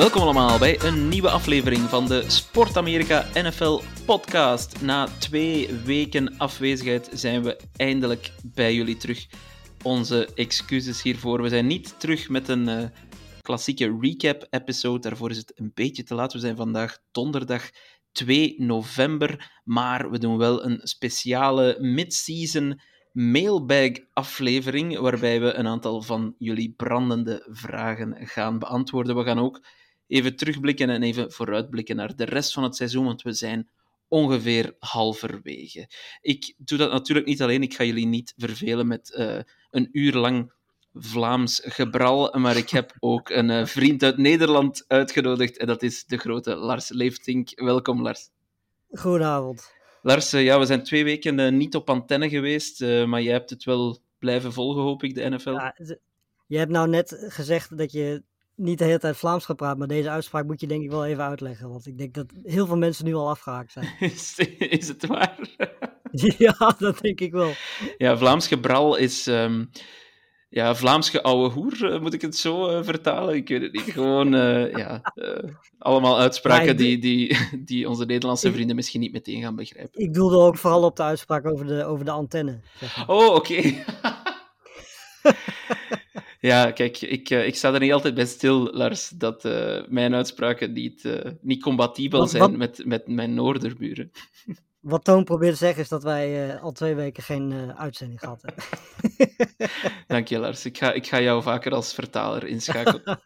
Welkom allemaal bij een nieuwe aflevering van de Sport Amerika NFL podcast. Na twee weken afwezigheid zijn we eindelijk bij jullie terug. Onze excuses hiervoor. We zijn niet terug met een eh, klassieke recap-episode. Daarvoor is het een beetje te laat. We zijn vandaag donderdag 2 november. Maar we doen wel een speciale mid-season mailbag-aflevering. Waarbij we een aantal van jullie brandende vragen gaan beantwoorden. We gaan ook even terugblikken en even vooruitblikken naar de rest van het seizoen, want we zijn ongeveer halverwege. Ik doe dat natuurlijk niet alleen, ik ga jullie niet vervelen met eh, een uur lang Vlaams gebral, maar ik heb ook een eh, vriend uit Nederland uitgenodigd en dat is de grote Lars Leeftink. Welkom Lars. Goedenavond. Lars, eh, ja, we zijn twee weken niet op antenne geweest, eh, maar jij hebt het wel blijven volgen, hoop ik, de NFL. Ja, je hebt nou net gezegd dat je niet de hele tijd Vlaams praten, maar deze uitspraak moet je denk ik wel even uitleggen. Want ik denk dat heel veel mensen nu al afgehaakt zijn. Is, is het waar? ja, dat denk ik wel. Ja, Vlaams gebral is. ehm, ja, Vlaams geouwe hoer, eh, moet ik het zo eh, vertalen? Ik weet het niet. Gewoon, eh, ja, allemaal uitspraken Ja, die, die, die onze Nederlandse vrienden misschien niet meteen gaan begrijpen. Ik doelde ook vooral op de uitspraak over de, over de antenne. Zeg maar. Oh, oké. Ja, kijk, ik, eh, ik sta er niet altijd bij stil, Lars, dat eh, mijn uitspraken niet, eh, niet compatibel Wat- zijn wat- Met, met mijn noorderburen. Wat Toon probeert te zeggen is dat wij al twee weken geen uitzending gehad hebben. Dank je, Lars. Ik ga, ik ga jou vaker als vertaler inschakelen.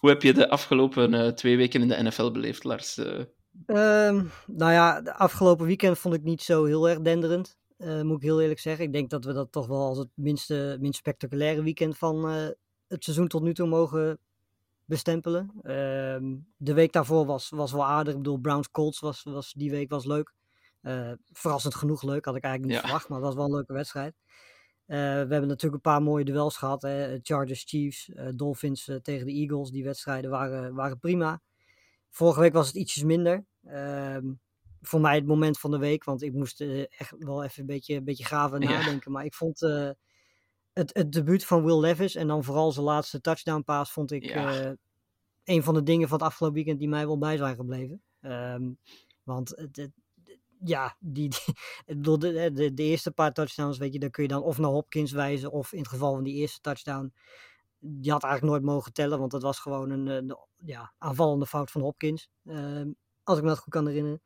Hoe heb je de afgelopen twee weken in de NFL beleefd, Lars? Eh, Ehm, nou ja, de afgelopen weekend vond ik niet zo heel erg denderend. Eh, moet ik heel eerlijk zeggen. Ik denk dat we dat toch wel als het minste, minst spectaculaire weekend van eh, het seizoen tot nu toe mogen bestempelen. Ehm, de week daarvoor was, was wel aardig. Ik bedoel, Browns Colts was, was die week was leuk. Eh, verrassend genoeg leuk, had ik eigenlijk niet Ja. verwacht, maar het was wel een leuke wedstrijd. We hebben natuurlijk een paar mooie duels gehad. Hè. Chargers, Chiefs, Dolphins tegen de Eagles. Die wedstrijden waren, waren prima. Vorige week was het ietsjes minder. Ehm, voor mij het moment van de week, want ik moest eh, echt wel even een beetje, een beetje graven Ja. nadenken. Maar ik vond eh, het, het debuut van Will Levis en dan vooral zijn laatste touchdown pass, vond ik Ja. eh, een van de dingen van het afgelopen weekend die mij wel bij zijn gebleven. Ehm, want het, het- ja, die, die, de, de, de eerste paar touchdowns, weet je, dan kun je dan of naar Hopkins wijzen, of in het geval van die eerste touchdown, die had eigenlijk nooit mogen tellen, want dat was gewoon een, een ja, aanvallende fout van Hopkins. Ehm, als ik me dat goed kan herinneren.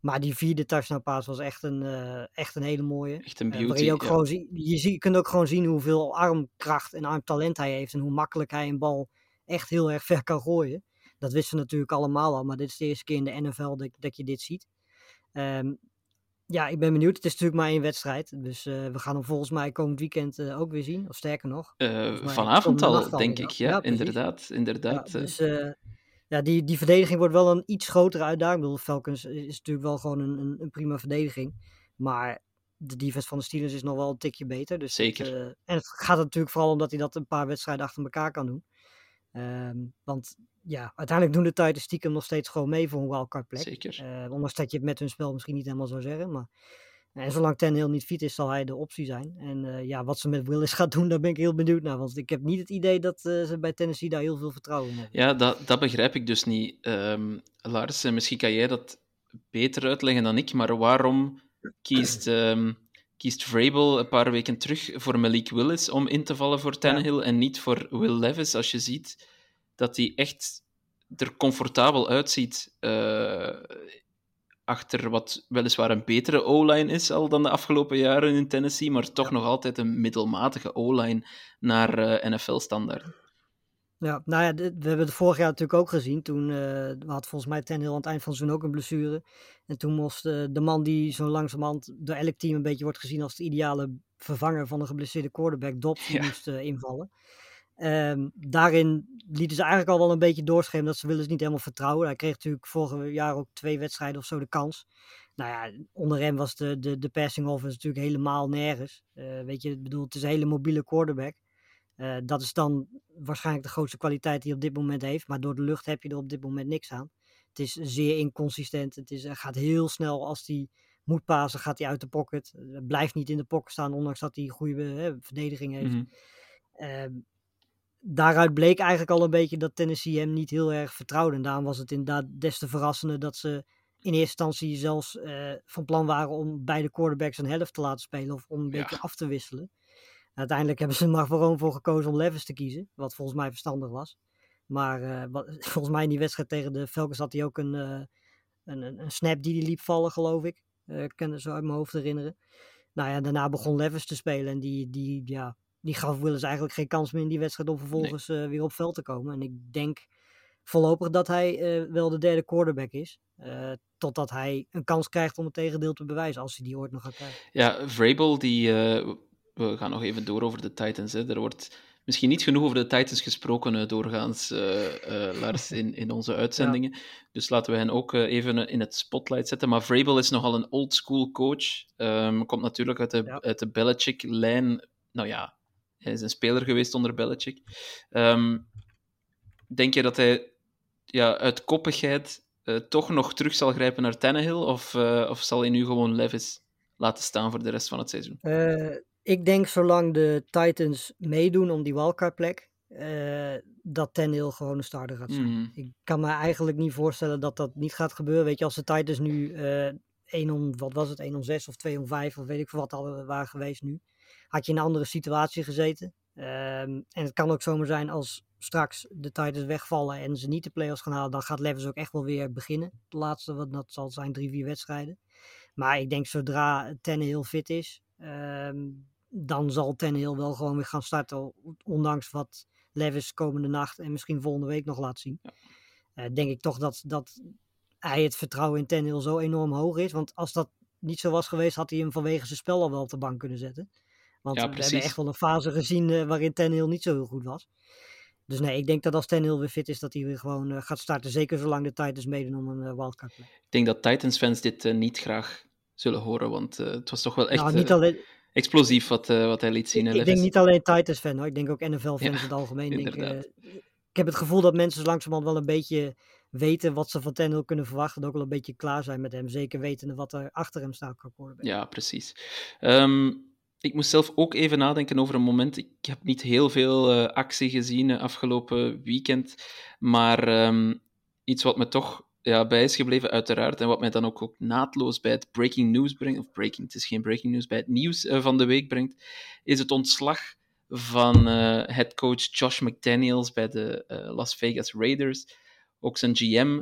Maar die vierde touchdown pass was echt een, eh, echt een hele mooie. echt een Eh, beauty. je, ook ja. gewoon zie, je, zie, je kunt ook gewoon zien hoeveel armkracht en armtalent hij heeft. En hoe makkelijk hij een bal echt heel erg ver kan gooien. Dat wisten we natuurlijk allemaal al. Maar dit is de eerste keer in de NFL dat, dat je dit ziet. Ehm, ja, ik ben benieuwd. Het is natuurlijk maar één wedstrijd. Dus eh, we gaan hem volgens mij komend weekend ook weer zien. Of sterker nog. Vanavond al, denk ik. Ja, inderdaad. inderdaad Ja, dus ja, die, die verdediging wordt wel een iets grotere uitdaging. Ik bedoel, Falcons is natuurlijk wel gewoon een, een, een prima verdediging. Maar de defense van de Steelers is nog wel een tikje beter. Dus het, Zeker. eh, en het gaat natuurlijk vooral omdat hij dat een paar wedstrijden achter elkaar kan doen. Ehm, want ja, uiteindelijk doen de Titans stiekem nog steeds gewoon mee voor een wildcard plek. Zeker. Eh, ondanks dat je het met hun spel misschien niet helemaal zou zeggen. Maar en zolang Ten niet fit is, zal hij de optie zijn. En eh, ja, wat ze met Willis gaat doen, daar ben ik heel benieuwd naar. Want ik heb niet het idee dat eh, ze bij Tennessee daar heel veel vertrouwen in hebben. Ja, dat, dat begrijp ik dus niet. Ehm, Lars, en misschien kan jij dat beter uitleggen dan ik, maar waarom kiest, ehm kiest Vrabel een paar weken terug voor Malik Willis om in te vallen voor Tannehill en niet voor Will Levis, als je ziet dat hij echt er comfortabel uitziet eh, achter wat weliswaar een betere O-line is al dan de afgelopen jaren in Tennessee, maar toch nog altijd een middelmatige O-line naar NFL-standaard. Ja, nou ja, we hebben het vorig jaar natuurlijk ook gezien. Toen uh, had volgens mij Ten Hill aan het eind van het seizoen ook een blessure. En toen moest uh, de man die zo langzamerhand door elk team een beetje wordt gezien als de ideale vervanger van een geblesseerde quarterback, Dobbs, ja. moest invallen. Um, daarin lieten ze eigenlijk al wel een beetje doorschemeren dat ze willen niet helemaal vertrouwen. Hij kreeg natuurlijk vorig jaar ook twee wedstrijden of zo de kans. Nou ja, onder hem was de, de, de passing offense natuurlijk helemaal nergens. weet je, ik bedoel, het is een hele mobiele quarterback. Uh, dat is dan waarschijnlijk de grootste kwaliteit die hij op dit moment heeft. Maar door de lucht heb je er op dit moment niks aan. Het is zeer inconsistent. Het is, gaat heel snel als hij moet pasen, gaat hij uit de pocket. Uh, blijft niet in de pocket staan, ondanks dat hij een goede uh, verdediging heeft. Mm -hmm. Daaruit bleek eigenlijk al een beetje dat Tennessee hem niet heel erg vertrouwde. En daarom was het inderdaad des te verrassender dat ze in eerste instantie zelfs van plan waren om beide quarterbacks een helft te laten spelen. Of om een ja. beetje af te wisselen. Uiteindelijk hebben ze er maar gewoon voor gekozen om Levis te kiezen. Wat volgens mij verstandig was. Maar uh, wat, volgens mij in die wedstrijd tegen de Falcons had hij ook een, uh, een, een, snap die hij liep vallen, geloof ik. Ik kan het zo uit mijn hoofd herinneren. Nou ja, daarna begon Levis te spelen. En die, die, ja, die gaf Willis eigenlijk geen kans meer in die wedstrijd om vervolgens nee. weer op veld te komen. En ik denk voorlopig dat hij wel de derde quarterback is. totdat hij een kans krijgt om het tegendeel te bewijzen, als hij die ooit nog gaat krijgen. Ja, Vrabel die we gaan nog even door over de Titans. Hè. Er wordt misschien niet genoeg over de Titans gesproken doorgaans, Lars, in, in onze uitzendingen. Ja. Dus laten we hen ook even in het spotlight zetten. Maar Vrabel is nogal een old school coach. Um, komt natuurlijk uit de, ja. uit de Belichick-lijn. Nou ja, hij is een speler geweest onder Belichick. Um, denk je dat hij ja, uit koppigheid toch nog terug zal grijpen naar Tannehill? Of, of zal hij nu gewoon Levis laten staan voor de rest van het seizoen? Ik denk zolang de Titans meedoen om die wildcard-plek, dat Hill gewoon een starter gaat zijn. Mm. Ik kan me eigenlijk niet voorstellen dat dat niet gaat gebeuren. Weet je, als de Titans nu uh, 1 om, wat was het, 1 om 6 of 2 om 5 of weet ik veel wat al waren geweest nu, had je in een andere situatie gezeten. Um, en het kan ook zomaar zijn als straks de Titans wegvallen en ze niet de playoffs gaan halen, dan gaat Levis ook echt wel weer beginnen. De laatste, wat dat zal zijn, drie, vier wedstrijden. Maar ik denk zodra Hill fit is, um, dan zal Ten Hill wel gewoon weer gaan starten. Ondanks wat Levis komende nacht en misschien volgende week nog laat zien. Ja. Uh, denk ik toch dat, dat hij het vertrouwen in Ten Hill zo enorm hoog is. Want als dat niet zo was geweest, had hij hem vanwege zijn spel al wel op de bank kunnen zetten. Want ja, we hebben echt wel een fase gezien uh, waarin Ten Hill niet zo heel goed was. Dus nee, ik denk dat als Ten Hill weer fit is, dat hij weer gewoon uh, gaat starten. Zeker zolang de Titans meedoen om een wildcard play. Ik denk dat Titans fans dit niet graag zullen horen, want het was toch wel echt... Nou, niet alleen explosief wat, uh, wat hij liet zien. Ik, ik denk niet alleen Titans fan hoor, ik denk ook NFL fans ja, in het algemeen. Denk, uh, ik heb het gevoel dat mensen langzamerhand wel een beetje weten wat ze van Tannehill kunnen verwachten. En ook wel een beetje klaar zijn met hem. Zeker wetende wat er achter hem staat qua quarterback. Ja, precies. Um, ik moest zelf ook even nadenken over een moment. Ik heb niet heel veel uh, actie gezien afgelopen weekend. Maar um, iets wat me toch ja, bij is gebleven, uiteraard. En wat mij dan ook, ook naadloos bij het breaking news brengt, of breaking, het is geen breaking news, bij het nieuws uh, van de week brengt, is het ontslag van uh, headcoach Josh McDaniels bij de uh, Las Vegas Raiders. Ook zijn GM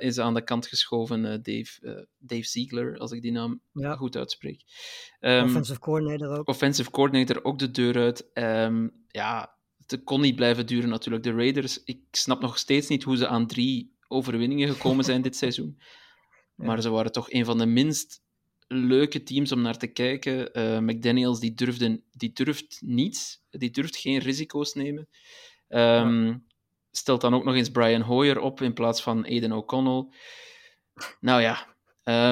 is aan de kant geschoven, Dave, Dave Ziegler, als ik die naam ja. goed uitspreek. Um, offensive coordinator ook. Offensive coordinator ook de deur uit. Um, ja, het kon niet blijven duren natuurlijk. De Raiders, ik snap nog steeds niet hoe ze aan drie overwinningen gekomen zijn dit seizoen. Maar ze waren toch een van de minst leuke teams om naar te kijken. Uh, McDaniels die, durfde, die durft niets, die durft geen risico's nemen. Um, ja. Stelt dan ook nog eens Brian Hoyer op in plaats van Aiden O'Connell. Nou ja,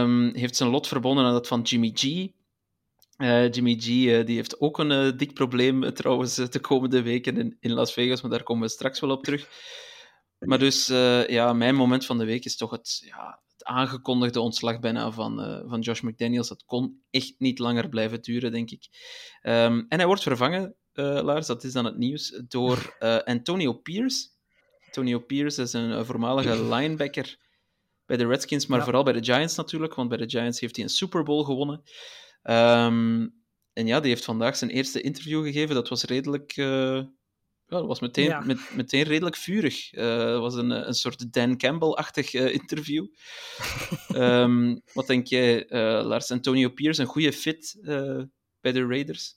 um, heeft zijn lot verbonden aan dat van Jimmy G. Uh, Jimmy G uh, die heeft ook een uh, dik probleem trouwens de komende weken in, in Las Vegas, maar daar komen we straks wel op terug. Maar dus, ja, mijn moment van de week is toch het, ja, het aangekondigde ontslag bijna van, van Josh McDaniels. Dat kon echt niet langer blijven duren, denk ik. Um, en hij wordt vervangen, Lars, dat is dan het nieuws, door Antonio Pierce. Antonio Pierce is een voormalige linebacker bij de Redskins, maar ja. vooral bij de Giants natuurlijk, want bij de Giants heeft hij een Super Bowl gewonnen. Um, en ja, die heeft vandaag zijn eerste interview gegeven. Dat was redelijk ja, dat was meteen, ja. met, meteen redelijk vurig. Uh, dat was een, een soort Dan Campbell-achtig uh, interview. um, wat denk jij, Lars Antonio Pierce, een goede fit bij de Raiders?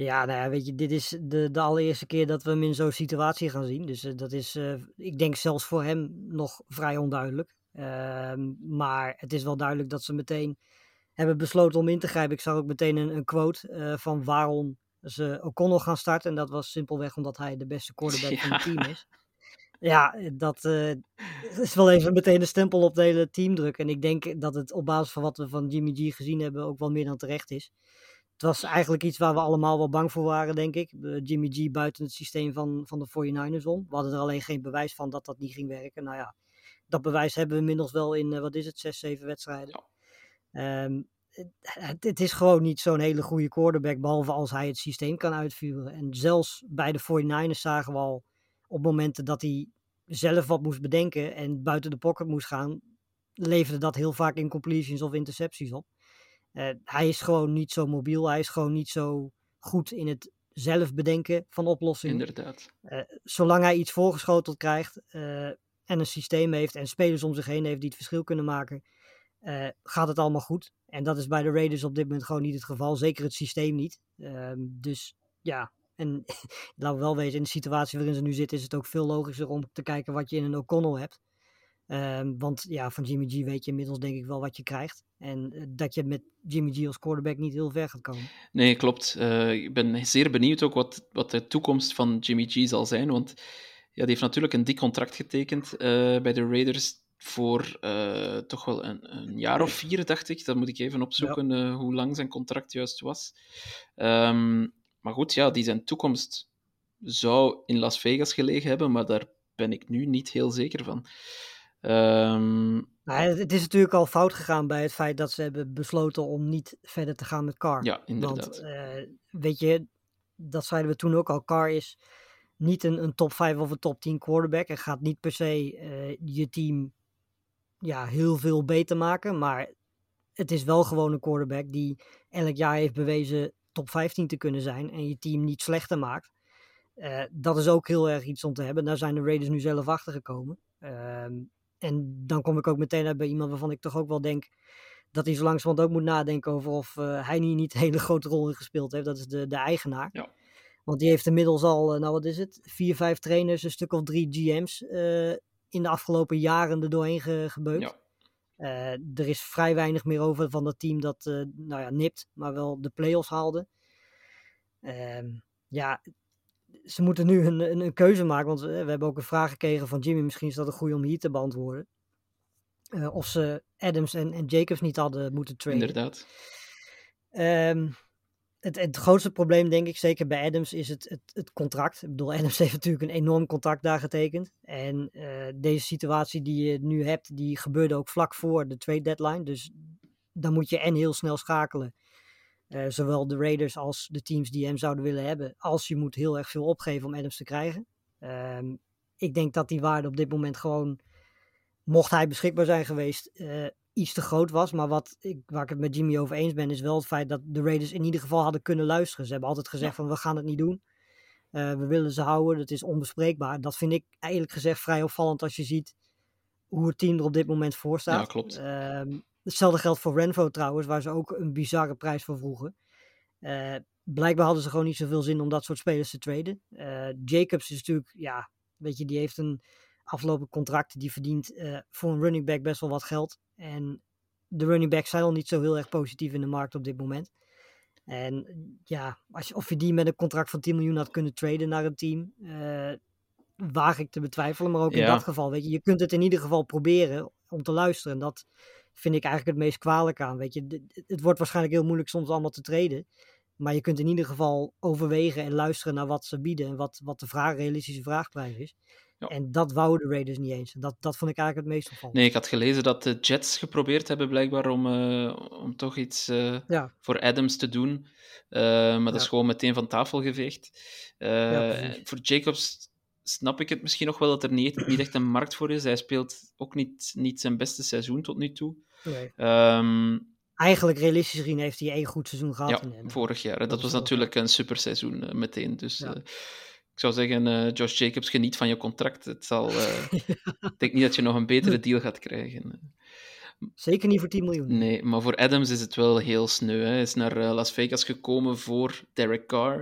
Ja, nou ja, weet je, dit is de, de allereerste keer dat we hem in zo'n situatie gaan zien. Dus eh, dat is, eh, ik denk zelfs voor hem nog vrij onduidelijk. Ehm, maar het is wel duidelijk dat ze meteen hebben besloten om in te grijpen. Ik zag ook meteen een, een quote eh, van waarom ze O'Connell gaan starten. En dat was simpelweg omdat hij de beste quarterback van het team is. Ja, dat is wel even meteen een stempel op het hele team drukken. En ik denk dat het op basis van wat we van Jimmy G gezien hebben ook wel meer dan terecht is. Het was eigenlijk iets waar we allemaal wel bang voor waren, denk ik. Jimmy G buiten het systeem van, van de 49ers om. We hadden er alleen geen bewijs van dat dat niet ging werken. Nou ja, dat bewijs hebben we inmiddels wel in, eh, wat is het, zes, zeven wedstrijden. Ehm, het, het is gewoon niet zo'n hele goede quarterback, behalve als hij het systeem kan uitvoeren. En zelfs bij de 49ers zagen we al op momenten dat hij zelf wat moest bedenken en buiten de pocket moest gaan, leverde dat heel vaak incompletions of intercepties op. Uh, hij is gewoon niet zo mobiel, hij is gewoon niet zo goed in het zelf bedenken van oplossingen. Inderdaad. Uh, zolang hij iets voorgeschoteld krijgt uh, en een systeem heeft en spelers om zich heen heeft die het verschil kunnen maken, gaat het allemaal goed. En dat is bij de Raiders op dit moment gewoon niet het geval, zeker het systeem niet. Ehm, dus ja, en laten we wel weten, in de situatie waarin ze nu zitten, is het ook veel logischer om te kijken wat je in een O'Connell hebt. Um, want ja, van Jimmy G weet je inmiddels denk ik wel wat je krijgt. En uh, dat je met Jimmy G als quarterback niet heel ver gaat komen. Nee, klopt. Uh, ik ben zeer benieuwd ook wat, wat de toekomst van Jimmy G zal zijn. Want ja, die heeft natuurlijk een dik contract getekend uh, bij de Raiders voor toch wel een, een, jaar of vier, dacht ik. Dat moet ik even opzoeken ja. hoe lang zijn contract juist was. Um, maar goed, ja, die zijn toekomst zou in Las Vegas gelegen hebben, maar daar ben ik nu niet heel zeker van. Um... Nou, het is natuurlijk al fout gegaan bij het feit dat ze hebben besloten om niet verder te gaan met Carr. Ja, inderdaad. Want, uh, weet je, dat zeiden we toen ook al. Carr is niet een, een top 5 of een top 10 quarterback. Hij gaat niet per se uh, je team ja, heel veel beter maken. Maar het is wel gewoon een quarterback die elk jaar heeft bewezen top 15 te kunnen zijn en je team niet slechter maakt. Uh, dat is ook heel erg iets om te hebben. Daar zijn de Raiders nu zelf achter gekomen. Uh, en dan kom ik ook meteen uit bij iemand waarvan ik toch ook wel denk dat hij zo langzamerhand ook moet nadenken over of uh, hij niet, niet een hele grote rol in gespeeld heeft. Dat is de, de eigenaar. Ja. Want die heeft inmiddels al, nou wat is het, vier, vijf trainers, een stuk of drie GM's in de afgelopen jaren er doorheen ge, gebeukt. Ja. Uh, er is vrij weinig meer over van dat team dat, nou ja, nipt, maar wel de play-offs haalde. Uh, ja, ze moeten nu een, een, een keuze maken, want we hebben ook een vraag gekregen van Jimmy, misschien is dat een goede om hier te beantwoorden. Uh, of ze Adams en, en, Jacobs niet hadden moeten trainen. Inderdaad. Um, het, het, grootste probleem, denk ik, zeker bij Adams, is het, het, het, contract. Ik bedoel, Adams heeft natuurlijk een enorm contract daar getekend. En uh, deze situatie die je nu hebt, die gebeurde ook vlak voor de trade deadline. Dus dan moet je en heel snel schakelen. Uh, zowel de Raiders als de teams die hem zouden willen hebben. Als je moet heel erg veel opgeven om Adams te krijgen. Um, ik denk dat die waarde op dit moment gewoon, mocht hij beschikbaar zijn geweest, uh, iets te groot was. Maar wat ik, waar ik het met Jimmy over eens ben, is wel het feit dat de Raiders in ieder geval hadden kunnen luisteren. Ze hebben altijd gezegd van we gaan het niet doen. Uh, we willen ze houden, dat is onbespreekbaar. Dat vind ik eigenlijk gezegd vrij opvallend als je ziet hoe het team er op dit moment voor staat. Ja, klopt. Uh, hetzelfde geldt voor Renfro trouwens, waar ze ook een bizarre prijs voor vroegen. Uh, blijkbaar hadden ze gewoon niet zoveel zin om dat soort spelers te traden. Jacobs is natuurlijk, ja, weet je, die heeft een afgelopen contract. Die verdient uh, voor een running back best wel wat geld. En de running backs zijn al niet zo heel erg positief in de markt op dit moment. En ja, als je, of je die met een contract van 10 miljoen had kunnen traden naar een team, waag ik te betwijfelen. Maar ook Ja. in dat geval, weet je, je kunt het in ieder geval proberen om te luisteren. En dat vind ik eigenlijk het meest kwalijk aan. Weet je, D- het wordt waarschijnlijk heel moeilijk soms allemaal te traden. Maar je kunt in ieder geval overwegen en luisteren naar wat ze bieden en wat, wat de vraag, realistische vraagprijs is. Ja. En dat wouden de Raiders niet eens. En dat, dat vond ik eigenlijk het meest opvallend. Nee, ik had gelezen dat de Jets geprobeerd hebben blijkbaar om, eh, om toch iets eh, Ja, voor Adams te doen. Eh, maar dat is gewoon meteen van tafel geveegd. Voor Jacobs snap ik het misschien nog wel dat er niet, niet echt een markt voor is. Hij speelt ook niet, niet zijn beste seizoen tot nu toe. Nee. Ehm, Eigenlijk realistisch gezien heeft hij één goed seizoen gehad. ja, vorig jaar. Dat, is was natuurlijk een superseizoen eh, meteen. Dus Ja. eh, ik zou zeggen, eh, Josh Jacobs, geniet van je contract. Het zal, ik denk niet dat je nog een betere deal gaat krijgen. Zeker niet voor 10 miljoen. Nee, maar voor Adams is het wel heel sneu. Hè. Hij is naar Las Vegas gekomen voor Derek Carr.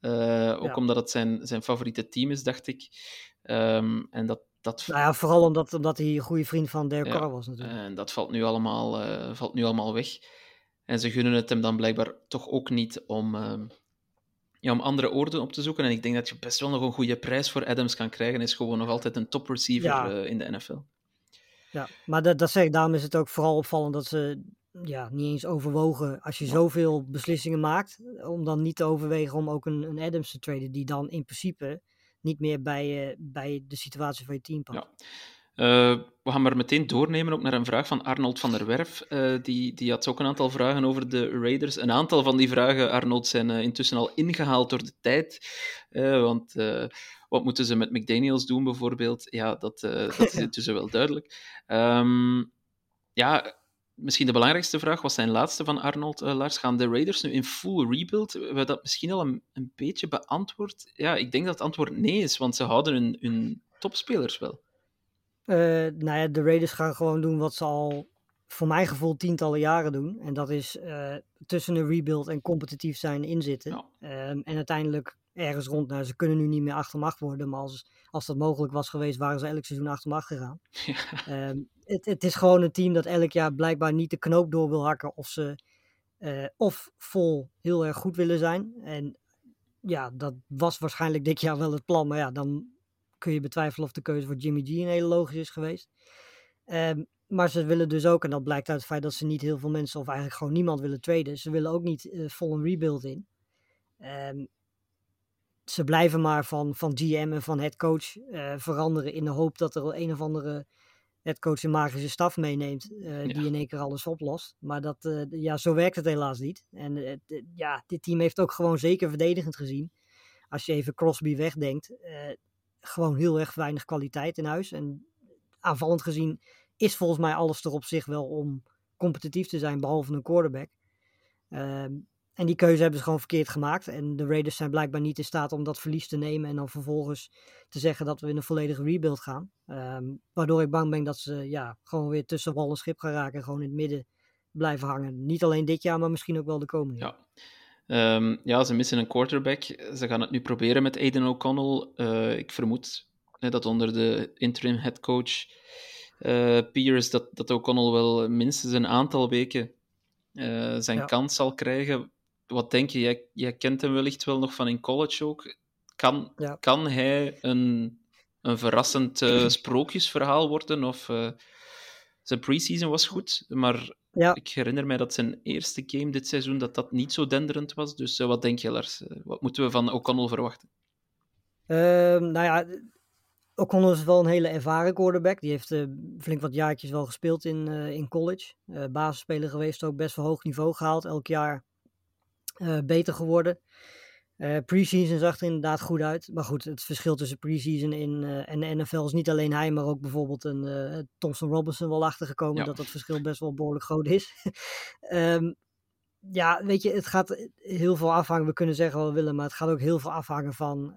Ook Ja. omdat het zijn, zijn favoriete team is, dacht ik. Ehm, en dat, dat, Nou ja, vooral omdat, omdat hij een goede vriend van Derek Carr was natuurlijk. en dat valt nu, allemaal, eh, valt nu allemaal weg. En ze gunnen het hem dan blijkbaar toch ook niet om, ehm, ja, om andere oorden op te zoeken. En ik denk dat je best wel nog een goede prijs voor Adams kan krijgen. Hij is gewoon nog altijd een top receiver Ja. eh, in de NFL. Ja, maar dat, dat zeg ik, daarom is het ook vooral opvallend dat ze ja, niet eens overwogen, als je zoveel beslissingen maakt, om dan niet te overwegen om ook een, een Adams te traden, die dan in principe niet meer bij, eh, bij de situatie van je team past. Ja. Eh, we gaan maar meteen doornemen ook naar een vraag van Arnold van der Werf. Eh, die, die had ook een aantal vragen over de Raiders. Een aantal van die vragen, Arnold, zijn intussen al ingehaald door de tijd. Want wat moeten ze met McDaniels doen, bijvoorbeeld? Ja, dat, dat is intussen wel duidelijk. Ehm, ja, misschien de belangrijkste vraag was zijn laatste van Arnold. eh, Lars, gaan de Raiders nu in full rebuild? We hebben dat misschien al een, een beetje beantwoord. Ja, ik denk dat het antwoord nee is, want ze houden hun, hun topspelers wel. Eh, nou ja, de Raiders gaan gewoon doen wat ze al voor mijn gevoel tientallen jaren doen. En dat is eh, tussen een rebuild en competitief zijn inzitten. Ja. Ehm, en uiteindelijk ergens rond, nou ze kunnen nu niet meer 8 om 8 worden, maar als, als dat mogelijk was geweest, waren ze elk seizoen 8 om 8 gegaan. Ehm, het, het is gewoon een team dat elk jaar blijkbaar niet de knoop door wil hakken of ze eh, of vol heel erg goed willen zijn. En ja, dat was waarschijnlijk dit jaar wel het plan, maar ja, dan kun je betwijfelen of de keuze voor Jimmy G een hele logisch is geweest. Ehm, maar ze willen dus ook, en dat blijkt uit het feit dat ze niet heel veel mensen, of eigenlijk gewoon niemand willen traden, ze willen ook niet eh, vol een rebuild in. Ehm, ze blijven maar van, van GM en van headcoach eh veranderen in de hoop dat er een of andere headcoach een magische staf meeneemt eh, die in één keer alles oplost. Maar dat, eh, ja, zo werkt het helaas niet. En ja, dit team heeft ook gewoon zeker verdedigend gezien. Als je even Crosby wegdenkt, gewoon heel erg weinig kwaliteit in huis. En aanvallend gezien is volgens mij alles er op zich wel om competitief te zijn, behalve een quarterback. En die keuze hebben ze gewoon verkeerd gemaakt. En de Raiders zijn blijkbaar niet in staat om dat verlies te nemen en dan vervolgens te zeggen dat we in een volledige rebuild gaan. Ehm, waardoor ik bang ben dat ze ja, gewoon weer tussen wal en schip gaan raken en gewoon in het midden blijven hangen. Niet alleen dit jaar, maar misschien ook wel de komende. Ja. Ehm, ja, ze missen een quarterback. Ze gaan het nu proberen met Aiden O'Connell. Eh, ik vermoed hè, dat onder de interim headcoach eh Pierce dat, dat O'Connell wel minstens een aantal weken eh, zijn Ja. kans zal krijgen. Wat denk je? Jij, jij kent hem wellicht wel nog van in college ook. Kan, Ja. kan hij een, een verrassend eh, sprookjesverhaal worden? Of, eh, zijn preseason was goed, maar Ja. ik herinner mij dat zijn eerste game dit seizoen dat dat niet zo denderend was. Dus eh, wat denk je, Lars? Wat moeten we van O'Connell verwachten? Ehm, nou ja, O'Connell is wel een hele ervaren quarterback. Die heeft flink wat jaartjes wel gespeeld in, in college. Eh basisspeler geweest, ook best wel hoog niveau gehaald. Elk jaar eh, beter geworden. Eh preseason zag er inderdaad goed uit. Maar goed, het verschil tussen preseason in, eh, en de NFL is niet alleen hij, maar ook bijvoorbeeld een eh, Thompson Robinson wel achtergekomen. Ja. Dat dat verschil best wel behoorlijk groot is. Ehm, ja, weet je, het gaat heel veel afhangen. We kunnen zeggen wat we willen, maar het gaat ook heel veel afhangen van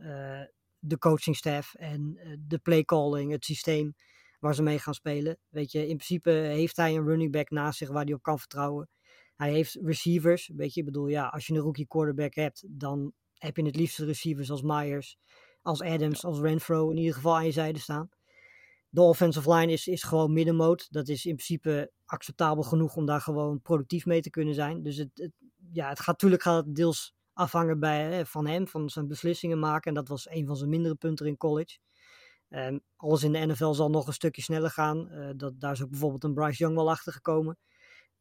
de coachingstaff en de playcalling, het systeem waar ze mee gaan spelen. Weet je, in principe heeft hij een running back naast zich waar hij op kan vertrouwen. Hij heeft receivers, weet je, ik bedoel, ja, als je een rookie quarterback hebt, dan heb je het liefste receivers als Myers, als Adams, als Renfro in ieder geval aan je zijde staan. De offensive line is, is gewoon middenmoot. Dat is in principe acceptabel genoeg om daar gewoon productief mee te kunnen zijn. Dus het, het, ja, het gaat natuurlijk gaat het deels afhangen bij, eh, van hem, van zijn beslissingen maken. En dat was een van zijn mindere punten in college. Ehm, alles in de NFL zal nog een stukje sneller gaan. Eh, dat, daar is ook bijvoorbeeld een Bryce Young wel achter gekomen.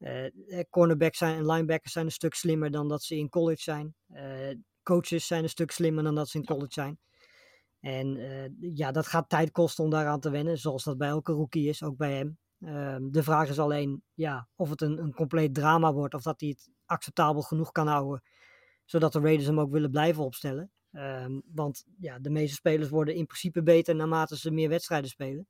Eh, eh, cornerbacks zijn en linebackers zijn een stuk slimmer dan dat ze in college zijn. Eh, coaches zijn een stuk slimmer dan dat ze in college zijn. En ja, dat gaat tijd kosten om daaraan te wennen, zoals dat bij elke rookie is, ook bij hem. Ehm, de vraag is alleen ja, of het een, een compleet drama wordt, of dat hij het acceptabel genoeg kan houden, zodat de Raiders hem ook willen blijven opstellen. Ehm, want ja, de meeste spelers worden in principe beter naarmate ze meer wedstrijden spelen.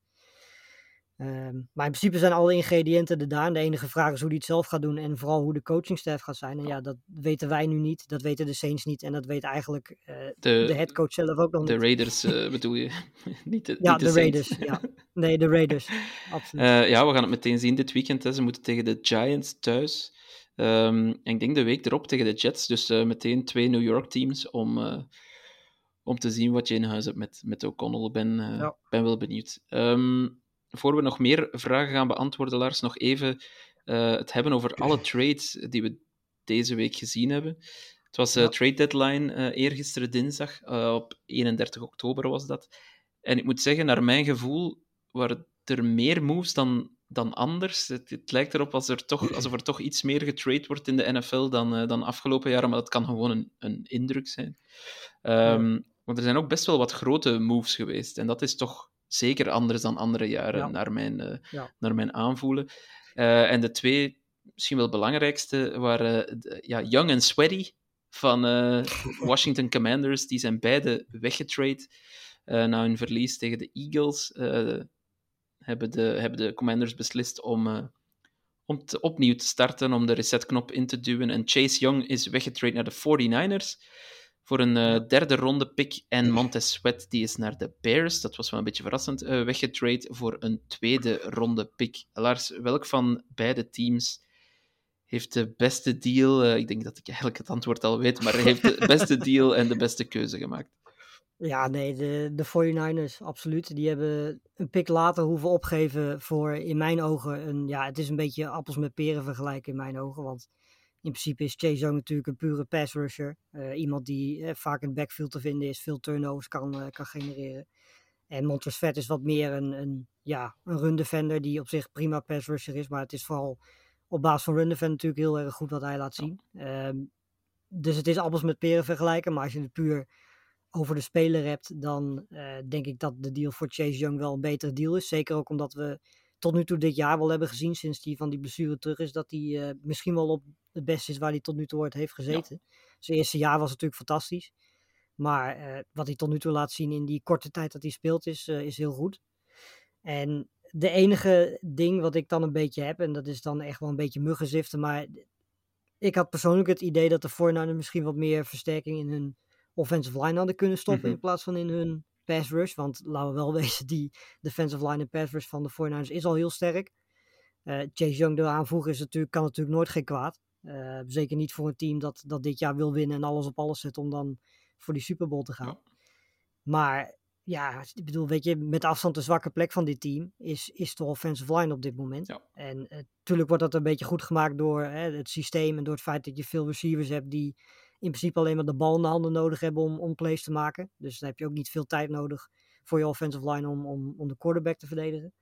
Ehm, maar in principe zijn alle ingrediënten er daar. De enige vraag is hoe hij het zelf gaat doen en vooral hoe de coachingstaff gaat zijn. En ja, dat weten wij nu niet, dat weten de Saints niet en dat weet eigenlijk uh, de, de headcoach zelf ook nog de niet. De Raiders uh, bedoel je? niet de, ja, niet de, de Raiders. Ja. Nee, de Raiders. Absoluut. Uh, ja, we gaan het meteen zien dit weekend. Hè. Ze moeten tegen de Giants thuis. Um, en ik denk de week erop tegen de Jets. Dus meteen twee New York teams om om te zien wat je in huis hebt met, met O'Connell. Ben, uh, ja. ben wel benieuwd. Um, voor we nog meer vragen gaan beantwoorden, Lars, nog even uh, het hebben over alle trades die we deze week gezien hebben. Het was uh, ja. trade deadline uh, eergisteren dinsdag, op 31 oktober was dat. En ik moet zeggen, naar mijn gevoel waren er meer moves dan, dan anders. Het, het lijkt erop als er toch, alsof er toch iets meer getrade wordt in de NFL dan, dan afgelopen jaren, maar dat kan gewoon een, een indruk zijn. Um, ja. Want er zijn ook best wel wat grote moves geweest. En dat is toch zeker anders dan andere jaren, ja. naar, mijn, uh, ja. naar mijn aanvoelen. Uh, en de twee, misschien wel belangrijkste, waren uh, ja, Young en Sweaty van Washington Commanders. Die zijn beide weggetrade na hun verlies tegen de Eagles. hebben, de, hebben de Commanders beslist om, om te, opnieuw te starten, om de resetknop in te duwen. En Chase Young is weggetrade naar de 49ers voor een uh, derde ronde pick. En Montez Sweat die is naar de Bears, dat was wel een beetje verrassend, uh, weggetrade voor een tweede ronde pick. Lars, welk van beide teams heeft de beste deal? Uh, ik denk dat ik eigenlijk het antwoord al weet, maar heeft de beste deal en de beste keuze gemaakt? Ja, nee, de, de 49ers, absoluut. Die hebben een pick later hoeven opgeven voor, in mijn ogen, een, ja, het is een beetje appels met peren vergelijken in mijn ogen, want in principe is Chase Young natuurlijk een pure pass rusher. Uh, iemand die uh, vaak in het backfield te vinden is, veel turnovers kan, uh, kan genereren. En Montres Vet is wat meer een, een, ja, een run defender die op zich prima pass rusher is. Maar het is vooral op basis van run defender natuurlijk heel erg goed wat hij laat zien. Um, dus het is appels met peren vergelijken. Maar als je het puur over de speler hebt, dan denk ik dat de deal voor Chase Young wel een betere deal is. Zeker ook omdat we tot nu toe dit jaar wel hebben gezien, sinds hij van die blessure terug is, dat hij misschien wel op het beste is waar hij tot nu toe ooit heeft gezeten. Ja. Zijn eerste jaar was natuurlijk fantastisch. Maar uh, wat hij tot nu toe laat zien in die korte tijd dat hij speelt, is, uh, is heel goed. En de enige ding wat ik dan een beetje heb, en dat is dan echt wel een beetje muggenziften, maar ik had persoonlijk het idee dat de Voornaar misschien wat meer versterking in hun offensive line hadden kunnen stoppen, mm-hmm. in plaats van in hun pass rush. Want laten we wel wezen, die defensive line en pass rush van de 49ers is al heel sterk. Uh, Chase Young eraan voegen is natuurlijk, kan natuurlijk nooit geen kwaad. Uh, zeker niet voor een team dat, dat dit jaar wil winnen en alles op alles zet om dan voor die Super Bowl te gaan. Ja. Maar ja, ik bedoel, weet je, met afstand de zwakke plek van dit team is, is de offensive line op dit moment. Ja. En natuurlijk uh, wordt dat een beetje goed gemaakt door het systeem en door het feit dat je veel receivers hebt die in principe alleen maar de bal in de handen nodig hebben om, om plays te maken. Dus dan heb je ook niet veel tijd nodig voor je offensive line om, om, om de quarterback te verdedigen.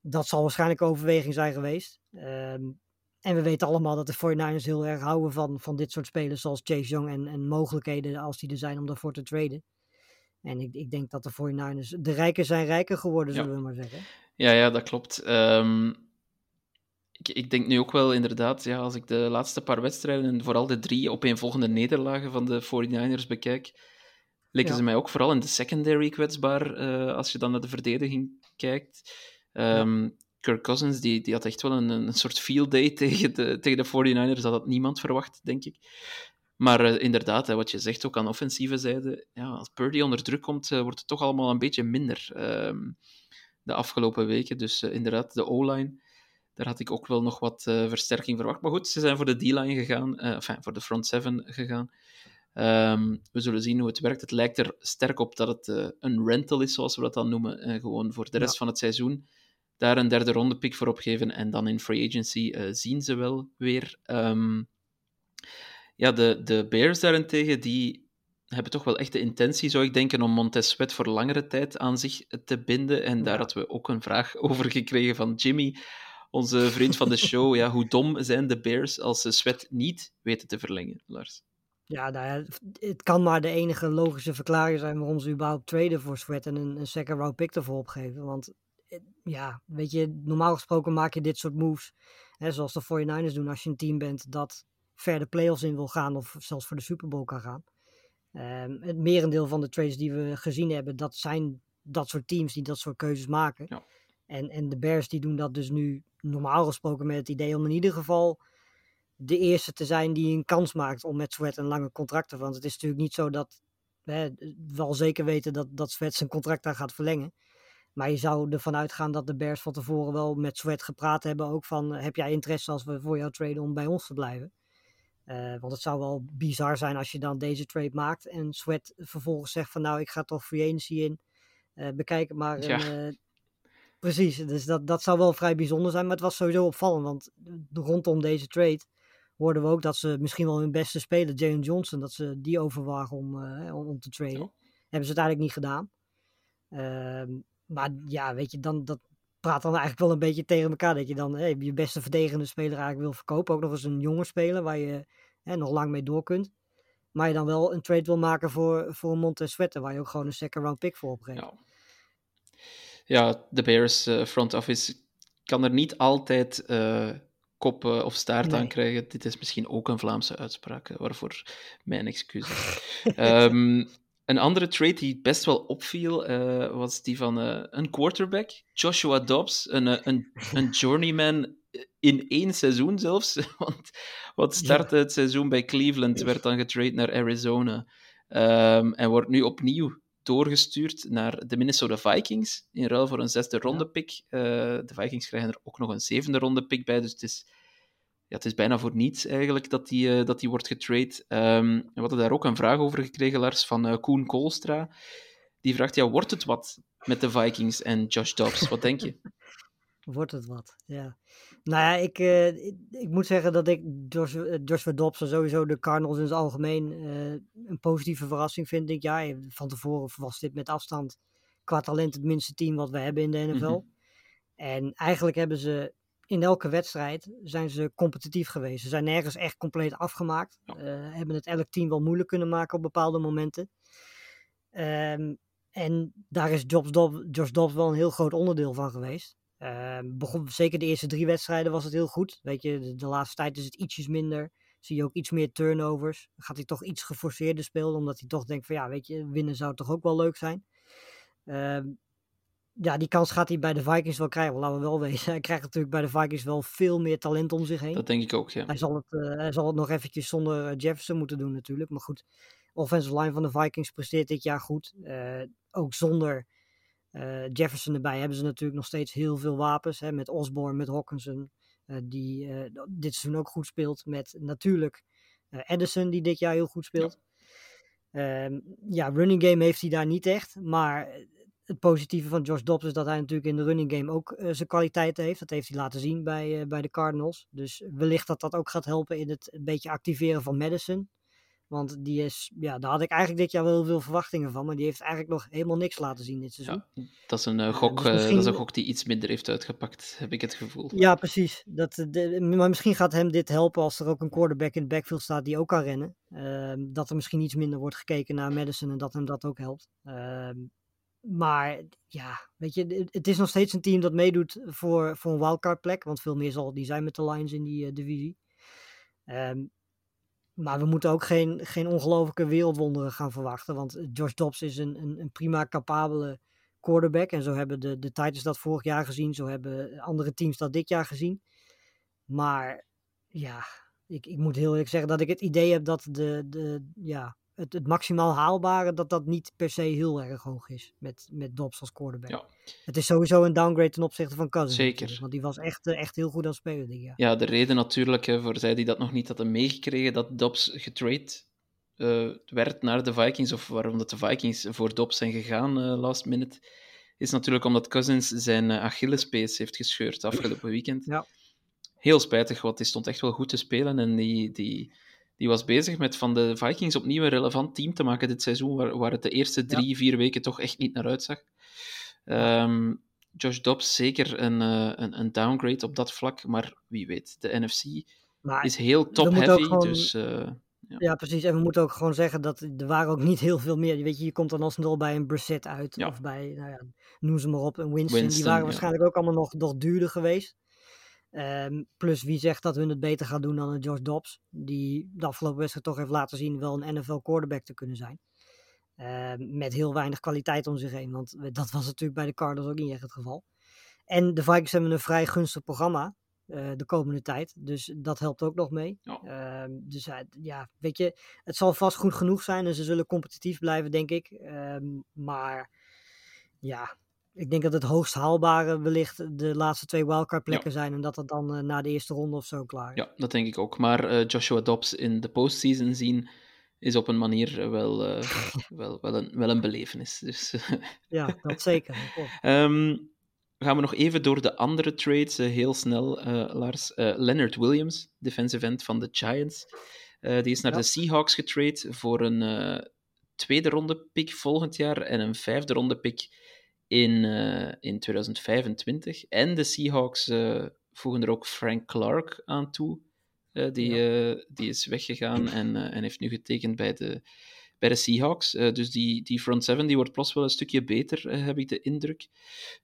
Dat zal waarschijnlijk overweging zijn geweest. Um, en we weten allemaal dat de 49ers heel erg houden van, van dit soort spelers zoals Chase Young en, en mogelijkheden als die er zijn om daarvoor te traden. En ik, ik denk dat de 49ers, de rijken zijn rijker geworden, zullen ja. we maar zeggen. Ja, ja dat klopt. Um, ik, ik, denk nu ook wel inderdaad, ja, als ik de laatste paar wedstrijden en vooral de drie opeenvolgende nederlagen van de 49ers bekijk, leken ja. ze mij ook vooral in de secondary kwetsbaar uh, als je dan naar de verdediging kijkt. Um, ja. Kirk Cousins die, die had echt wel een, een soort field day tegen de, tegen de 49ers, dat had niemand verwacht, denk ik. Maar uh, inderdaad, hè, wat je zegt ook aan offensieve zijde, ja, als Purdy onder druk komt, uh, wordt het toch allemaal een beetje minder um, de afgelopen weken. Dus uh, inderdaad, de O-line, daar had ik ook wel nog wat versterking verwacht. Maar goed, ze zijn voor de D-line gegaan, enfin, voor de front seven gegaan. Um, we zullen zien hoe het werkt. Het lijkt er sterk op dat het een rental is, zoals we dat dan noemen, gewoon voor de rest ja. van het seizoen daar een derde ronde pick voor opgeven en dan in free agency uh, zien ze wel weer. Um, ja, de, de Bears daarentegen, die hebben toch wel echt de intentie, zou ik denken, om Montez Sweat voor langere tijd aan zich te binden. En daar hadden we ook een vraag over gekregen van Jimmy, onze vriend van de show. ja, hoe dom zijn de Bears als ze Sweat niet weten te verlengen, Lars? Ja, nou ja, het kan maar de enige logische verklaring zijn waarom ze überhaupt traden voor Sweat en een, een second round pick ervoor opgeven. Want ja, weet je, normaal gesproken maak je dit soort moves, hè, zoals de 49ers doen als je een team bent dat ver de playoffs in wil gaan of zelfs voor de Super Bowl kan gaan. Um, het merendeel van de trades die we gezien hebben, dat zijn dat soort teams die dat soort keuzes maken. Ja. En, en de Bears die doen dat dus nu normaal gesproken met het idee om in ieder geval de eerste te zijn die een kans maakt om met Sweat een lange contract te Want het is natuurlijk niet zo dat hè, we al zeker weten dat, dat Sweat zijn contract daar gaat verlengen. Maar je zou ervan uitgaan dat de Bears van tevoren wel met Sweat gepraat hebben. Ook van, heb jij interesse als we voor jou traden om bij ons te blijven? Uh, want het zou wel bizar zijn als je dan deze trade maakt en Sweat vervolgens zegt van nou ik ga toch free agency in. Uh, bekijk het maar. Ja. En, uh, precies, dus dat, dat zou wel vrij bijzonder zijn. Maar het was sowieso opvallend, want rondom deze trade hoorden we ook dat ze misschien wel hun beste speler, Jalen Johnson, dat ze die overwagen om, om, om, te traden. Ja. Hebben ze het eigenlijk niet gedaan. Maar ja, weet je, dan, dat praat dan eigenlijk wel een beetje tegen elkaar. Dat je dan je beste verdedigende speler eigenlijk wil verkopen. Ook nog eens een jonge speler waar je hè, nog lang mee door kunt. Maar je dan wel een trade wil maken voor, voor Sweater, waar je ook gewoon een second round pick voor opgeeft. Ja. ja, de Bears uh, front office kan er niet altijd uh, kop uh, of staart nee. aan krijgen. Dit is misschien ook een Vlaamse uitspraak, waarvoor mijn excuses. um, een andere trade die best wel opviel, uh, was die van uh, een quarterback, Joshua Dobbs, een, uh, een, een journeyman in één seizoen zelfs. Want wat startte ja. het seizoen bij Cleveland, werd dan getrade naar Arizona. Um, en wordt nu opnieuw doorgestuurd naar de Minnesota Vikings, in ruil voor een zesde ronde pick. de Vikings krijgen er ook nog een zevende ronde pick bij, dus het is ja, het is bijna voor niets eigenlijk dat die, uh, dat die wordt getrade. Um, we hadden daar ook een vraag over gekregen, Lars, van uh, Koen Koolstra. Die vraagt, ja, wordt het wat met de Vikings en Josh Dobbs? Wat denk je? wordt het wat, ja. Nou ja, ik, uh, ik, ik, moet zeggen dat ik Josh, Joshua Dobbs en sowieso de Cardinals in het algemeen een positieve verrassing vind dit jaar. Van tevoren was dit met afstand qua talent het minste team wat we hebben in de NFL. Mm -hmm. En eigenlijk hebben ze in elke wedstrijd zijn ze competitief geweest. Ze zijn nergens echt compleet afgemaakt. Ja. Uh, hebben het elk team wel moeilijk kunnen maken op bepaalde momenten. Um, en daar is Josh Dobbs, Josh Dobbs wel een heel groot onderdeel van geweest. Uh, begon, zeker de eerste drie wedstrijden was het heel goed. Weet je, de, de, laatste tijd is het ietsjes minder. Zie je ook iets meer turnovers. Gaat hij toch iets geforceerder spelen, omdat hij toch denkt van ja, weet je, winnen zou toch ook wel leuk zijn. Uh, ja, die kans gaat hij bij de Vikings wel krijgen. Laten we wel wezen. Hij krijgt natuurlijk bij de Vikings wel veel meer talent om zich heen. Dat denk ik ook, ja. Hij zal het, uh, hij zal het nog eventjes zonder Jefferson moeten doen natuurlijk. Maar goed, offensive line van de Vikings presteert dit jaar goed. Uh, ook zonder uh, Jefferson erbij hebben ze natuurlijk nog steeds heel veel wapens. Hè, met Osborne, met Hawkinson. die dit seizoen ook goed speelt. Met natuurlijk Edison, die dit jaar heel goed speelt. Ja. Ehm, ja, running game heeft hij daar niet echt. Maar het positieve van Josh Dobbs is dat hij natuurlijk in de running game ook uh, zijn kwaliteiten heeft. Dat heeft hij laten zien bij, uh, bij de Cardinals. Dus wellicht dat dat ook gaat helpen in het een beetje activeren van Madison. Want die is, ja, daar had ik eigenlijk dit jaar wel heel veel verwachtingen van. Maar die heeft eigenlijk nog helemaal niks laten zien dit seizoen. Ja, dat, is een, uh, gok, dus misschien... dat is een gok die iets minder heeft uitgepakt, heb ik het gevoel. Ja, precies. Dat, de, maar misschien gaat hem dit helpen als er ook een quarterback in het backfield staat die ook kan rennen. Ehm, dat er misschien iets minder wordt gekeken naar Madison en dat hem dat ook helpt. Ehm, maar ja, weet je, het is nog steeds een team dat meedoet voor, voor een wildcard plek. Want veel meer zal niet zijn met de Lions in die uh, divisie. Um, maar we moeten ook geen, geen ongelofelijke wereldwonderen gaan verwachten. Want Josh Dobbs is een, een, een, prima capabele quarterback. En zo hebben de, de Titans dat vorig jaar gezien. Zo hebben andere teams dat dit jaar gezien. Maar ja, ik, ik moet heel eerlijk zeggen dat ik het idee heb dat de, de, ja, het, het maximaal haalbare, dat dat niet per se heel erg hoog is met, met Dobbs als quarterback. Ja. Het is sowieso een downgrade ten opzichte van Cousins. Zeker. Want die was echt, echt heel goed aan het spelen dit jaar. Ja, de reden natuurlijk, hè, voor zij die dat nog niet hadden meegekregen, dat Dobbs getrade uh, werd naar de Vikings, of waarom dat de Vikings voor Dobbs zijn gegaan uh, last minute, is natuurlijk omdat Cousins zijn Achillespees heeft gescheurd afgelopen weekend. Ja. Heel spijtig, want die stond echt wel goed te spelen en die... die die was bezig met van de Vikings opnieuw een relevant team te maken dit seizoen, waar, waar het de eerste drie, ja. vier weken toch echt niet naar uitzag. Um, Josh Dobbs zeker een, uh, een, een, downgrade op dat vlak, maar wie weet. De NFC maar is heel top-heavy, gewoon... dus... Uh, ja. ja. precies. En we moeten ook gewoon zeggen dat er waren ook niet heel veel meer. Weet je, je komt dan alsnog bij een Brissett uit. Ja. Of bij, nou ja, noem ze maar op, een Winston. Winston die waren waarschijnlijk ook allemaal nog, nog duurder geweest. Um, plus wie zegt dat hun het beter gaat doen dan een Josh Dobbs, die de afgelopen wedstrijd toch heeft laten zien wel een NFL quarterback te kunnen zijn. Um, met heel weinig kwaliteit om zich heen, want dat was natuurlijk bij de Cardinals ook niet echt het geval. En de Vikings hebben een vrij gunstig programma eh, de komende tijd. Dus dat helpt ook nog mee. Ja. Ehm, dus eh, ja, weet je, het zal vast goed genoeg zijn en ze zullen competitief blijven, denk ik. Ehm, maar ja, ik denk dat het hoogst haalbare wellicht de laatste twee wildcard plekken zijn. En dat het dan eh, na de eerste ronde of zo klaar is. Ja, dat denk ik ook. Maar eh, Joshua Dobbs in de postseason zien is op een manier eh, wel, wel, wel, een, wel een belevenis. Dus, Ja, dat zeker. dat. Ehm, gaan we nog even door de andere trades, heel snel, Lars. Leonard Williams, defensive end van de Giants. Die is naar Ja. de Seahawks getrade voor een tweede ronde pick volgend jaar en een vijfde ronde pick in, eh, in 2025. En de Seahawks eh, voegen er ook Frank Clark aan toe. Eh, die, die is weggegaan en, en heeft nu getekend bij de, bij de Seahawks. Dus die, die front seven die wordt plots wel een stukje beter, heb ik de indruk.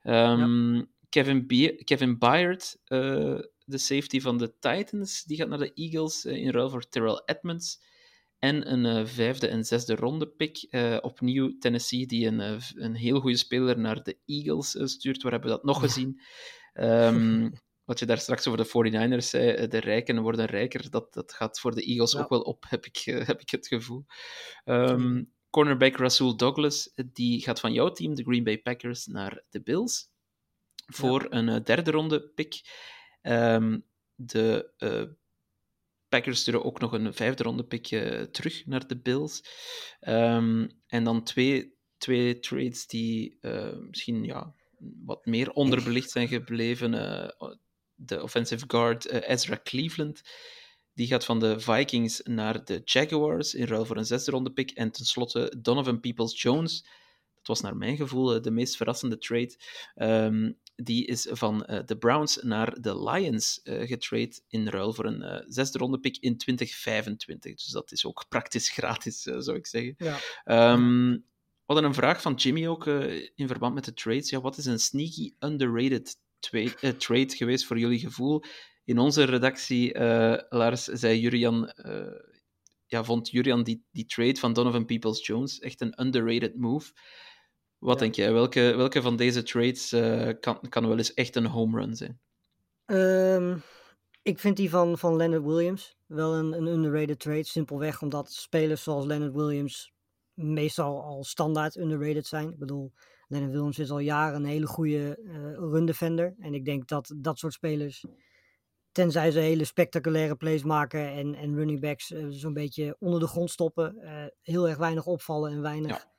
Ehm, Kevin, Be Kevin Byard, de safety van de Titans, die gaat naar de Eagles in ruil voor Terrell Edmonds. En een eh, vijfde en zesde ronde pick. Eh, opnieuw Tennessee, die een, eh, een heel goede speler naar de Eagles stuurt. Waar hebben we dat nog gezien? Ehm, wat je daar straks over de 49ers zei, de rijken worden rijker. Dat, dat gaat voor de Eagles Ja. ook wel op, heb ik, heb ik het gevoel. Ehm, cornerback Rasul Douglas, die gaat van jouw team, de Green Bay Packers, naar de Bills. Voor een derde ronde pick. Ehm, de Packers sturen ook nog een vijfde ronde pick terug naar de Bills. Ehm, en dan twee, twee trades die eh, misschien ja, wat meer onderbelicht zijn gebleven. Eh, de offensive guard eh, Ezra Cleveland. Die gaat van de Vikings naar de Jaguars in ruil voor een zesde ronde pick. En tenslotte Donovan Peoples-Jones. Dat was naar mijn gevoel de meest verrassende trade. Ehm, die is van eh, de Browns naar de Lions getrade in ruil voor een eh, zesde ronde pick in 2025. Dus dat is ook praktisch gratis, zou ik zeggen. Ja. Ehm, we hadden een vraag van Jimmy ook in verband met de trades. Ja, wat is een sneaky underrated trade geweest voor jullie gevoel? In onze redactie, Lars, zei Jurian, ja, vond Jurian die, die trade van Donovan Peoples-Jones echt een underrated move. Wat Ja. denk jij? Welke, welke van deze trades eh, kan, kan wel eens echt een home run zijn? Ehm, ik vind die van, van Leonard Williams wel een, een underrated trade. Simpelweg omdat spelers zoals Leonard Williams meestal al standaard underrated zijn. Ik bedoel, Leonard Williams is al jaren een hele goede eh run defender. En ik denk dat dat soort spelers, tenzij ze hele spectaculaire plays maken en, en running backs eh, zo'n beetje onder de grond stoppen, heel erg weinig opvallen en weinig Ja.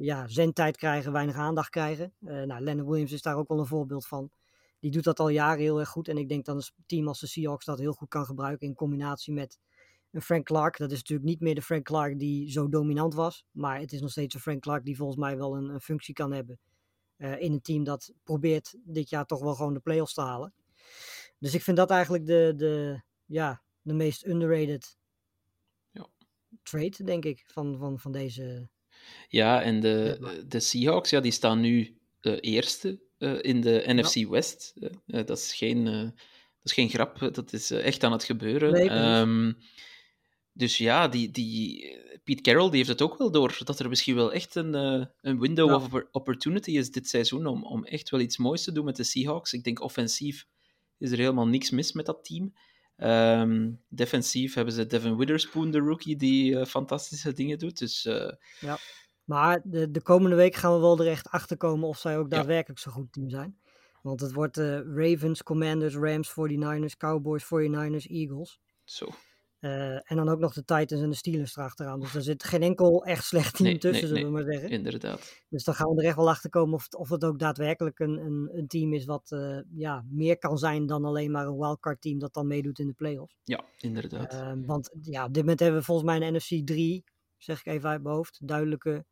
Ja. zendtijd krijgen, weinig aandacht krijgen. Eh nou, Leonard Williams is daar ook wel een voorbeeld van. Die doet dat al jaren heel erg goed. En ik denk dat een team als de Seahawks dat heel goed kan gebruiken in combinatie met een Frank Clark. Dat is natuurlijk niet meer de Frank Clark die zo dominant was. Maar het is nog steeds een Frank Clark die volgens mij wel een, een functie kan hebben. eh, in een team dat probeert dit jaar toch wel gewoon de playoffs te halen. Dus ik vind dat eigenlijk de, de, ja, de meest underrated Ja. trade, denk ik, van, van, van deze. Ja, en de, de Seahawks, ja, die staan nu eh, eerste eh, in de NFC West. Eh, eh, dat, is geen, eh, dat is geen grap, eh, dat is eh, echt aan het gebeuren. Nee. Ehm, dus ja, die, die, Pete Carroll die heeft het ook wel door dat er misschien wel echt een, eh, een window Ja. of oppor- opportunity is dit seizoen om, om echt wel iets moois te doen met de Seahawks. Ik denk offensief is er helemaal niks mis met dat team. Ehm, defensief hebben ze Devin Witherspoon, de rookie, die eh, fantastische dingen doet. Dus eh, Maar de, de komende week gaan we wel er echt achter komen of zij ook Ja. daadwerkelijk zo'n goed team zijn. Want het wordt eh, Ravens, Commanders, Rams, 49ers, Cowboys, 49ers, Eagles. zo. Eh, en dan ook nog de Titans en de Steelers erachteraan. Dus er zit geen enkel echt slecht team Nee, tussen, nee, zullen we maar zeggen. Inderdaad. Dus dan gaan we er echt wel achter komen of het, of het ook daadwerkelijk een, een, een team is wat eh, ja, meer kan zijn dan alleen maar een wildcard team dat dan meedoet in de playoffs. Ja, inderdaad. Ehm, want ja, op dit moment hebben we volgens mij een NFC 3, zeg ik even uit mijn hoofd, duidelijke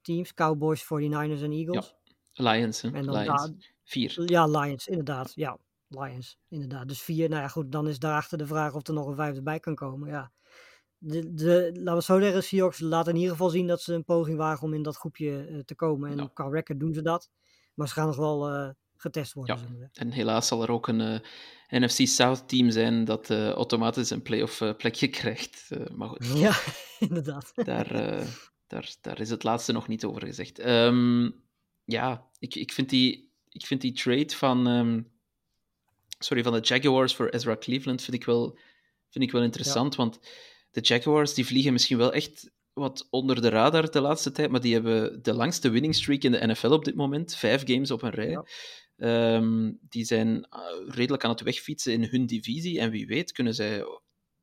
teams. Cowboys, 49ers en Eagles. Lions, hè? En dan Lions. Vier. Ja, Lions, inderdaad. Ja, Lions, inderdaad. Dus vier. Nou ja, goed, dan is daarachter de vraag of er nog een vijfde bij kan komen. Ja. De, de, laten we het zo zeggen, Seahawks laten in ieder geval zien dat ze een poging wagen om in dat groepje eh, te komen. En Ja. qua record doen ze dat. Maar ze gaan nog wel eh, getest worden. Ja. zullen. En helaas zal er ook een eh, NFC South team zijn dat automatisch een playoff plekje krijgt. Maar goed, ja, inderdaad. daar, daar, daar is het laatste nog niet over gezegd. Ehm, ja, ik, ik vind die ik vind die trade van, ehm, sorry, van de Jaguars voor Ezra Cleveland vind ik wel, vind ik wel interessant. Want de Jaguars die vliegen misschien wel echt wat onder de radar de laatste tijd, maar die hebben de langste winning streak in de NFL op dit moment. Vijf games op een rij. Ja. Ehm, die zijn uh, redelijk aan het wegfietsen in hun divisie. En wie weet kunnen zij,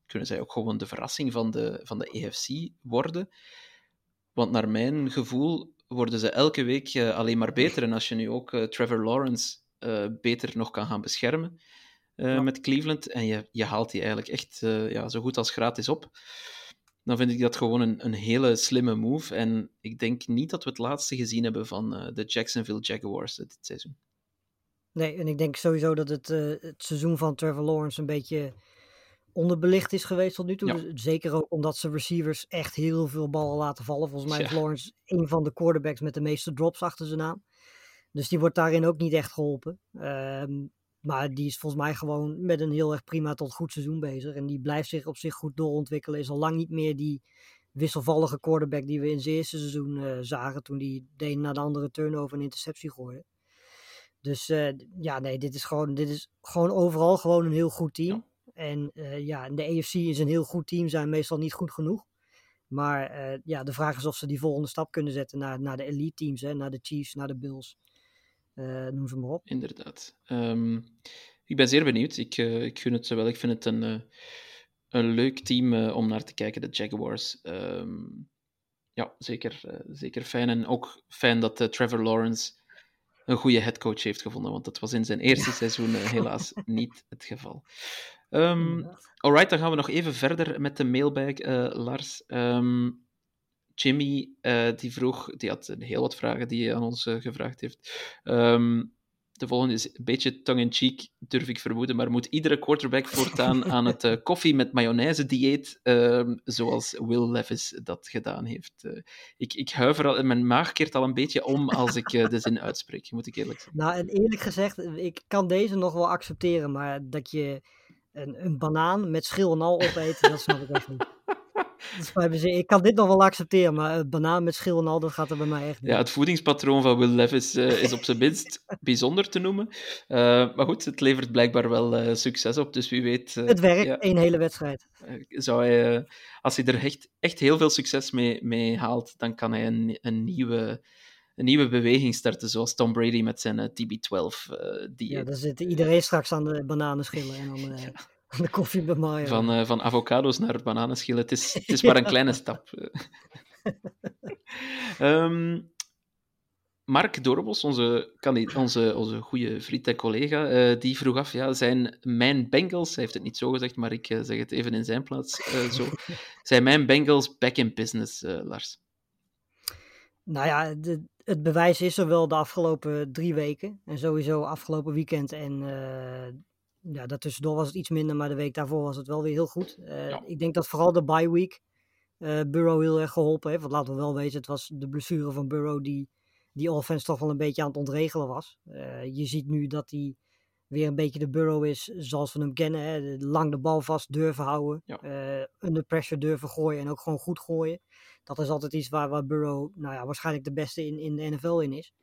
kunnen zij ook gewoon de verrassing van de, van de EFC worden. Want naar mijn gevoel worden ze elke week uh, alleen maar beter. En als je nu ook uh, Trevor Lawrence beter nog kan gaan beschermen ja. met Cleveland, en je, je haalt die eigenlijk echt ja, zo goed als gratis op, dan vind ik dat gewoon een, een hele slimme move. En ik denk niet dat we het laatste gezien hebben van de Jacksonville Jaguars dit seizoen. Nee, en ik denk sowieso dat het, het seizoen van Trevor Lawrence een beetje onderbelicht is geweest tot nu toe. Ja. Dus zeker ook omdat ze receivers echt heel veel ballen laten vallen. Volgens mij Ja. is Lawrence een van de quarterbacks met de meeste drops achter zijn naam. Dus die wordt daarin ook niet echt geholpen. Ehm, maar die is volgens mij gewoon met een heel erg prima tot goed seizoen bezig. En die blijft zich op zich goed doorontwikkelen. Is al lang niet meer die wisselvallige quarterback die we in zijn eerste seizoen eh, zagen. Toen die de een na de andere turnover en interceptie gooide. Dus eh, ja, nee, dit is, gewoon, dit is gewoon overal gewoon een heel goed team. En eh, ja, in de AFC is een heel goed team, zijn meestal niet goed genoeg. Maar ja, de vraag is of ze die volgende stap kunnen zetten naar, naar de elite teams, hè, naar de Chiefs, naar de Bills. Eh, noem ze maar op. Inderdaad. Ehm, ik ben zeer benieuwd. Ik, eh, ik gun het ze wel. Ik vind het een, eh, een leuk team om naar te kijken, de Jaguars. Ehm, ja, zeker, zeker fijn. En ook fijn dat Trevor Lawrence een goede headcoach heeft gevonden, want dat was in zijn eerste seizoen helaas niet het geval. Inderdaad. alright, dan gaan we nog even verder met de mailbag, Lars. Ehm, Jimmy, eh, die vroeg, die had een heel wat vragen die hij aan ons eh, gevraagd heeft. Ehm, de volgende is een beetje tongue-in-cheek, durf ik vermoeden, maar moet iedere quarterback voortaan aan het eh, koffie met mayonaise dieet, ehm, zoals Will Levis dat gedaan heeft? Ik, ik huiver al, mijn maag keert al een beetje om als ik de zin uitspreek, moet ik eerlijk zeggen. Nou, en eerlijk gezegd, ik kan deze nog wel accepteren, maar dat je een, een banaan met schil en al opeet, dat snap ik echt niet. Me- Ik kan dit nog wel accepteren, maar banaan met schil en al, dat gaat er bij mij echt niet. Ja, het voedingspatroon van Will Levis eh, is op zijn minst bijzonder te noemen. Eh, maar goed, het levert blijkbaar wel eh, succes op, dus wie weet... Het werkt, ja, één hele wedstrijd. zou hij, als hij er echt, echt heel veel succes mee, mee haalt, dan kan hij een, een, nieuwe, een nieuwe beweging starten, zoals Tom Brady met zijn eh, TB12 eh dieet. Ja, dan zit iedereen straks aan de bananenschillen en dan eh, aan de koffie bij. Van, eh, van avocado's naar bananenschillen. Het is, het is maar een kleine stap. Ehm, Mark Dorbos, onze, onze, onze goede vriend en collega, eh, die vroeg af, ja, zijn mijn Bengals, hij heeft het niet zo gezegd, maar ik eh, zeg het even in zijn plaats zo, zijn mijn Bengals back in business, Lars? Nou ja, de, het bewijs is er wel de afgelopen drie weken. En sowieso afgelopen weekend. En ja, daartussendoor was het iets minder, maar de week daarvoor was het wel weer heel goed. Eh, Ja. Ik denk dat vooral de bye week eh Burrow heel erg geholpen heeft. Want laten we wel weten, het was de blessure van Burrow die die offense toch wel een beetje aan het ontregelen was. Eh, je ziet nu dat hij weer een beetje de Burrow is zoals we hem kennen. Hè? Lang de bal vast durven houden. Ja. under pressure durven gooien en ook gewoon goed gooien. Dat is altijd iets waar, waar Burrow nou ja, waarschijnlijk de beste in, in de NFL in is.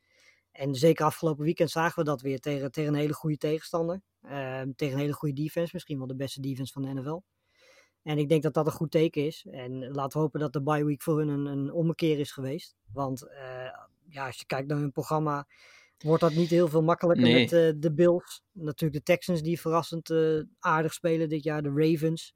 En zeker afgelopen weekend zagen we dat weer tegen, tegen een hele goede tegenstander. Ehm, tegen een hele goede defense. Misschien wel de beste defense van de NFL. En ik denk dat dat een goed teken is. En laten we hopen dat de bye week voor hun een, een ommekeer is geweest. Want eh, ja, als je kijkt naar hun programma, wordt dat niet heel veel makkelijker Nee. met eh, de Bills. Natuurlijk de Texans die verrassend eh, aardig spelen dit jaar. De Ravens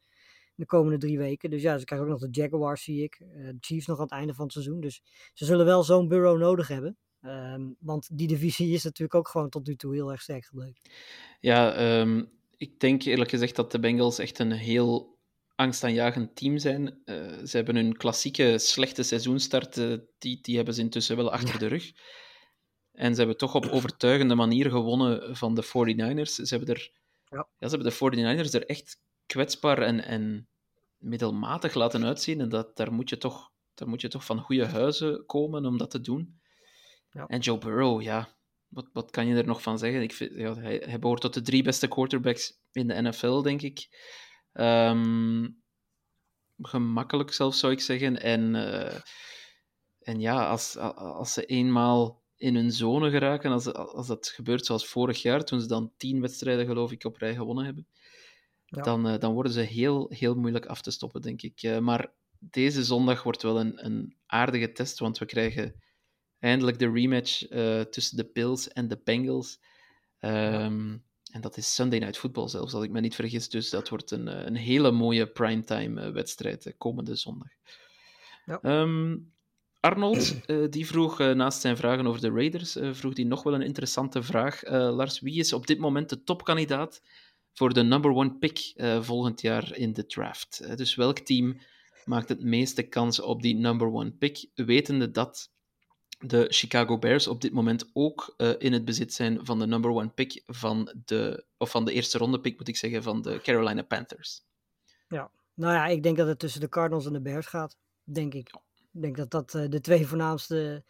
de komende drie weken. Dus ja, ze krijgen ook nog de Jaguars, zie ik. De Chiefs nog aan het einde van het seizoen. Dus ze zullen wel zo'n Burrow nodig hebben. Ehm, want die divisie is natuurlijk ook gewoon tot nu toe heel erg sterk gebleven. Ja, ehm, ik denk eerlijk gezegd dat de Bengals echt een heel angstaanjagend team zijn. Eh, ze hebben hun klassieke slechte seizoenstart, eh, die, die hebben ze intussen wel achter de rug. En ze hebben toch op overtuigende manier gewonnen van de 49ers. Ze hebben, er, Ja. ja. ze hebben de 49ers er echt kwetsbaar en, en middelmatig laten uitzien. En dat, daar, moet je toch, daar moet je toch van goede huizen komen om dat te doen. Ja. En Joe Burrow, ja, wat, wat kan je er nog van zeggen? Ik vind, ja, hij, hij behoort tot de drie beste quarterbacks in de NFL, denk ik. Ehm, gemakkelijk zelfs, zou ik zeggen. En, eh, en ja, als, als ze eenmaal in hun zone geraken, als, als dat gebeurt zoals vorig jaar, toen ze dan tien wedstrijden, geloof ik, op rij gewonnen hebben, Ja. dan, eh, dan worden ze heel, heel moeilijk af te stoppen, denk ik. Eh, maar deze zondag wordt wel een, een aardige test, want we krijgen eindelijk de rematch eh, tussen de Bills en de Bengals. Ehm, En dat is Sunday Night Football zelfs, als ik me niet vergis. Dus dat wordt een, eh, een hele mooie primetime eh, wedstrijd komende zondag. Ja. Ehm, Arnold, die vroeg naast zijn vragen over de Raiders, vroeg die nog wel een interessante vraag. Lars, wie is op dit moment de topkandidaat voor de number one pick volgend jaar in de draft? Dus welk team maakt het meeste kans op die number one pick, wetende dat de Chicago Bears op dit moment ook eh, in het bezit zijn van de number one pick van de, of van de eerste ronde pick, moet ik zeggen, van de Carolina Panthers. Nou ja, ik denk dat het tussen de Cardinals en de Bears gaat. Denk ik. Ik denk dat dat eh, de twee voornaamste,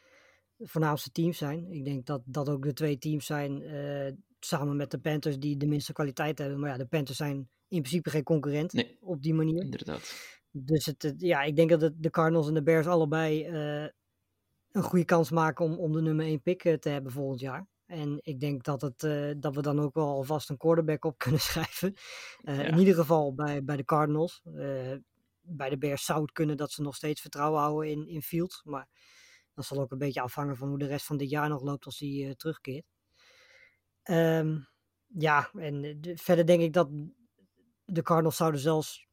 voornaamste teams zijn. Ik denk dat dat ook de twee teams zijn, eh, samen met de Panthers, die de minste kwaliteit hebben. Maar ja, de Panthers zijn in principe geen concurrent Nee. op die manier. Inderdaad. Dus het, ja, ik denk dat het, de Cardinals en de Bears allebei een goede kans maken om, om de nummer 1 pick eh, te hebben volgend jaar. En ik denk dat, het, eh, dat we dan ook wel alvast een quarterback op kunnen schrijven. Eh, Ja. In ieder geval bij, bij de Cardinals. Bij de Bears zou het kunnen dat ze nog steeds vertrouwen houden in, in Fields. Maar dat zal ook een beetje afhangen van hoe de rest van dit jaar nog loopt als hij eh, terugkeert. Ehm, ja, en de- verder denk ik dat de Cardinals zouden zelfs,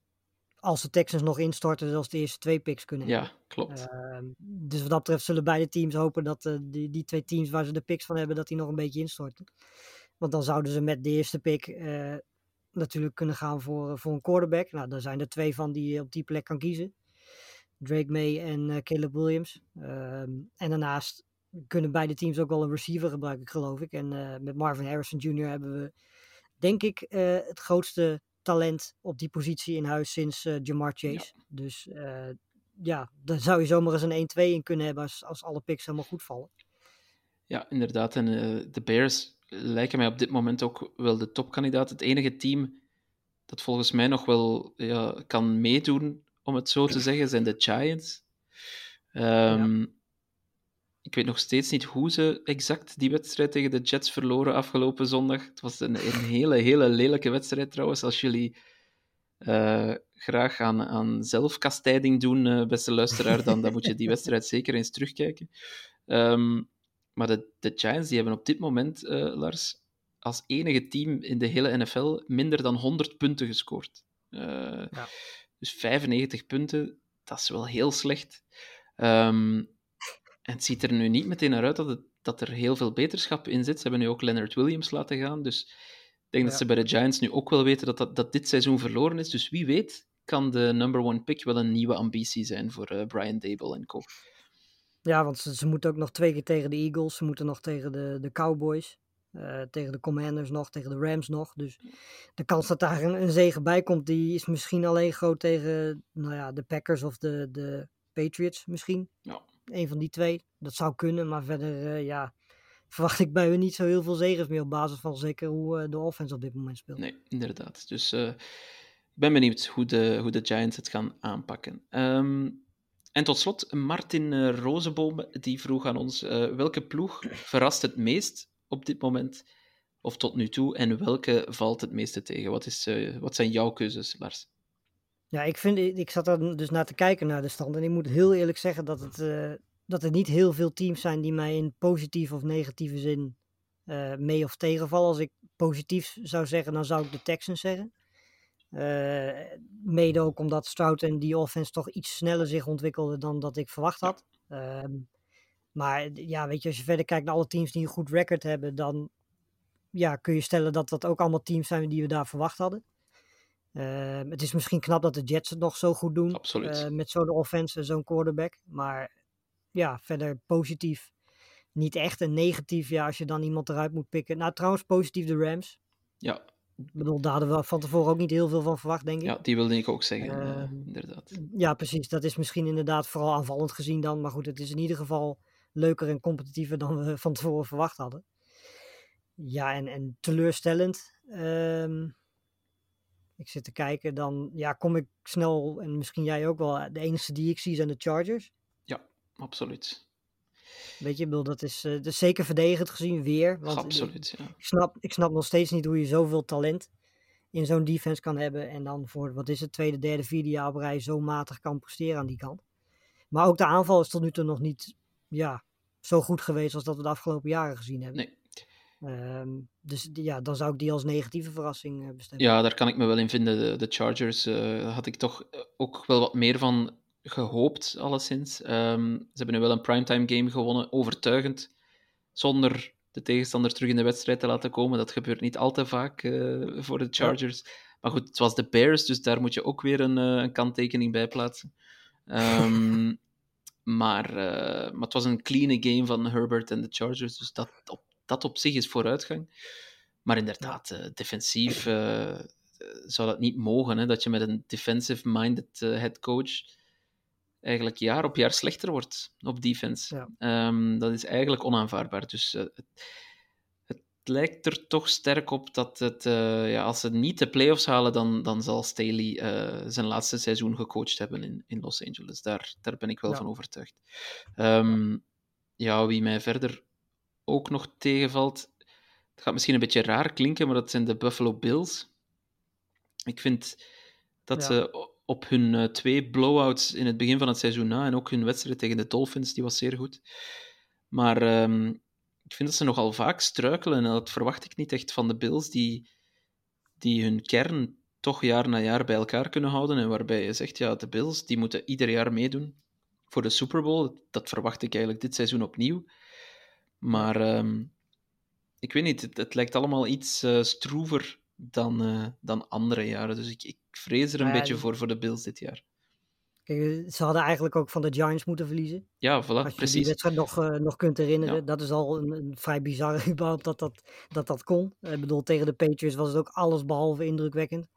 als de Texans nog instorten, zelfs de eerste twee picks kunnen hebben. Ja, klopt. Ehm, dus wat dat betreft zullen beide teams hopen dat eh, die, die twee teams waar ze de picks van hebben, dat die nog een beetje instorten. Want dan zouden ze met de eerste pick eh, natuurlijk kunnen gaan voor, eh, voor een quarterback. Nou, daar zijn er twee van die je op die plek kan kiezen. Drake May en Caleb Williams. Ehm, en daarnaast kunnen beide teams ook wel een receiver gebruiken, geloof ik. En met Marvin Harrison Jr. hebben we, denk ik, het grootste talent op die positie in huis sinds eh, Jamar Chase. Dus eh, ja, daar zou je zomaar eens een 1-2 in kunnen hebben als, als alle picks helemaal goed vallen. Ja, inderdaad. En eh, de Bears lijken mij op dit moment ook wel de topkandidaat. Het enige team dat volgens mij nog wel ja, kan meedoen, om het zo te zeggen, zijn de Giants. Ehm, Ik weet nog steeds niet hoe ze exact die wedstrijd tegen de Jets verloren afgelopen zondag. Het was een, een hele, hele lelijke wedstrijd trouwens. Als jullie eh, graag aan, aan zelfkastijding doen, eh, beste luisteraar, dan, dan moet je die wedstrijd zeker eens terugkijken. Ehm, maar de, de Giants die hebben op dit moment, eh, Lars, als enige team in de hele NFL minder dan 100 punten gescoord. Ja. Dus 95 punten, dat is wel heel slecht. Ehm, en het ziet er nu niet meteen naar uit dat, het, dat er heel veel beterschap in zit. Ze hebben nu ook Leonard Williams laten gaan. Dus ik denk dat ze bij de Giants nu ook wel weten dat, dat, dat dit seizoen verloren is. Dus wie weet kan de number one pick wel een nieuwe ambitie zijn voor eh, Brian Dable en co. Ja, want ze, ze moeten ook nog twee keer tegen de Eagles. Ze moeten nog tegen de, de Cowboys. eh, tegen de Commanders nog, tegen de Rams nog. Dus de kans dat daar een, een zege bij komt, die is misschien alleen groot tegen nou ja, de Packers of de, de Patriots misschien. Ja. Een van die twee. Dat zou kunnen, maar verder eh, ja, verwacht ik bij hun niet zo heel veel zegens meer op basis van zeker hoe eh, de offense op dit moment speelt. Nee, inderdaad. Dus eh, ben benieuwd hoe de, hoe de Giants het gaan aanpakken. Ehm, en tot slot, Martin uh, die vroeg aan ons: welke ploeg verrast het meest op dit moment of tot nu toe en welke valt het meeste tegen? Wat, is, wat zijn jouw keuzes, Lars? Ja, ik, vind, ik zat er dus naar te kijken naar de stand en ik moet heel eerlijk zeggen dat het, uh, dat er niet heel veel teams zijn die mij in positieve of negatieve zin uh, mee of tegenvallen. Als ik positief zou zeggen, dan zou ik de Texans zeggen. Uh, mede ook omdat Stroud en die offense toch iets sneller zich ontwikkelde dan dat ik verwacht had. Uh, maar ja, weet je, als je verder kijkt naar alle teams die een goed record hebben, dan ja, kun je stellen dat dat ook allemaal teams zijn die we daar verwacht hadden. Uh, het is misschien knap dat de Jets het nog zo goed doen. Absoluut. Uh, met zo'n offense en zo'n quarterback. Maar ja, verder positief. Niet echt een negatief, ja, als je dan iemand eruit moet pikken. Nou, trouwens, positief de Rams. Ja. Ik bedoel, daar hadden we van tevoren ook niet heel veel van verwacht, denk ik. Ja, die wilde ik ook zeggen, Ehm, uh, inderdaad. Ja, precies. Dat is misschien inderdaad vooral aanvallend gezien dan. Maar goed, het is in ieder geval leuker en competitiever dan we van tevoren verwacht hadden. Ja, en, en teleurstellend. Um, ik zit te kijken, dan ja, kom ik snel, en misschien jij ook wel, de enige die ik zie zijn de Chargers. Ja, absoluut. Weet je, ik bedoel, dat is, eh, dat is zeker verdedigend gezien weer. Want Absoluut, ja. Ik snap, ik snap nog steeds niet hoe je zoveel talent in zo'n defense kan hebben. En dan voor, wat is het, tweede, derde, vierde jaar op rij zo matig kan presteren aan die kant. Maar ook de aanval is tot nu toe nog niet ja, zo goed geweest als dat we de afgelopen jaren gezien hebben. Nee. Ehm, dus ja, dan zou ik die als negatieve verrassing eh, bestemmen. Ja, daar kan ik me wel in vinden. De, de Chargers eh, had ik toch eh, ook wel wat meer van gehoopt, alleszins. Ehm, ze hebben nu wel een primetime game gewonnen, overtuigend, zonder de tegenstander terug in de wedstrijd te laten komen. Dat gebeurt niet al te vaak voor de Chargers. Maar goed, het was de Bears, dus daar moet je ook weer een, een kanttekening bij plaatsen. Ehm, maar, maar het was een clean game van Herbert en de Chargers, dus dat op, dat op zich is vooruitgang. Maar inderdaad, eh, defensief eh, zou dat niet mogen, hè, dat je met een defensive-minded eh, head coach eigenlijk jaar op jaar slechter wordt op defense. Ja. Ehm, dat is eigenlijk onaanvaardbaar. Dus eh, het, het lijkt er toch sterk op dat het, eh, ja, als ze niet de playoffs halen, dan, dan zal Staley eh, zijn laatste seizoen gecoacht hebben in, in Los Angeles. Daar, daar ben ik wel Ja. van overtuigd. Ehm, ja, wie mij verder ook nog tegenvalt, het gaat misschien een beetje raar klinken, maar dat zijn de Buffalo Bills. Ik vind dat Ja. ze op hun eh, twee blowouts in het begin van het seizoen na en ook hun wedstrijd tegen de Dolphins, die was zeer goed. Maar ehm, ik vind dat ze nogal vaak struikelen en dat verwacht ik niet echt van de Bills, die, die hun kern toch jaar na jaar bij elkaar kunnen houden en waarbij je zegt, ja, de Bills die moeten ieder jaar meedoen voor de Super Bowl. Dat verwacht ik eigenlijk dit seizoen opnieuw. Maar ehm, ik weet niet, het, het lijkt allemaal iets eh, stroever dan, eh, dan andere jaren. Dus ik, ik vrees er een ja, beetje die- voor voor de Bills dit jaar. Kijk, eh, ze hadden eigenlijk ook van de Giants moeten verliezen. Ja, voilà, Als je die precies. wedstrijd nog, nog kunt herinneren, Ja. dat is al een, een vrij bizarre überhaupt dat dat, dat dat kon. Ik bedoel, tegen de Patriots was het ook alles behalve indrukwekkend.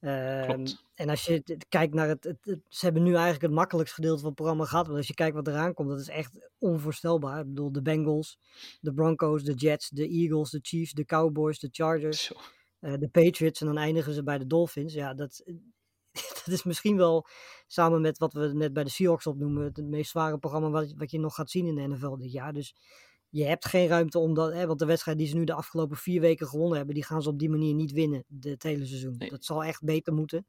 Ehm, Klopt. en als je kijkt naar het, het, het- Ze hebben nu eigenlijk het makkelijkst gedeelte van het programma gehad. Want als je kijkt wat eraan komt, dat is echt onvoorstelbaar. Ik bedoel, de Bengals, de Broncos, de Jets, de Eagles, de Chiefs, de Cowboys, de Chargers, Zo. eh, de Patriots. En dan eindigen ze bij de Dolphins. Ja, dat, dat is misschien wel samen met wat we net bij de Seahawks opnoemen, het meest zware programma wat, wat je nog gaat zien in de NFL dit jaar. Dus je hebt geen ruimte om dat, hè, want de wedstrijd die ze nu de afgelopen vier weken gewonnen hebben, die gaan ze op die manier niet winnen de, het hele seizoen. Nee. Dat zal echt beter moeten.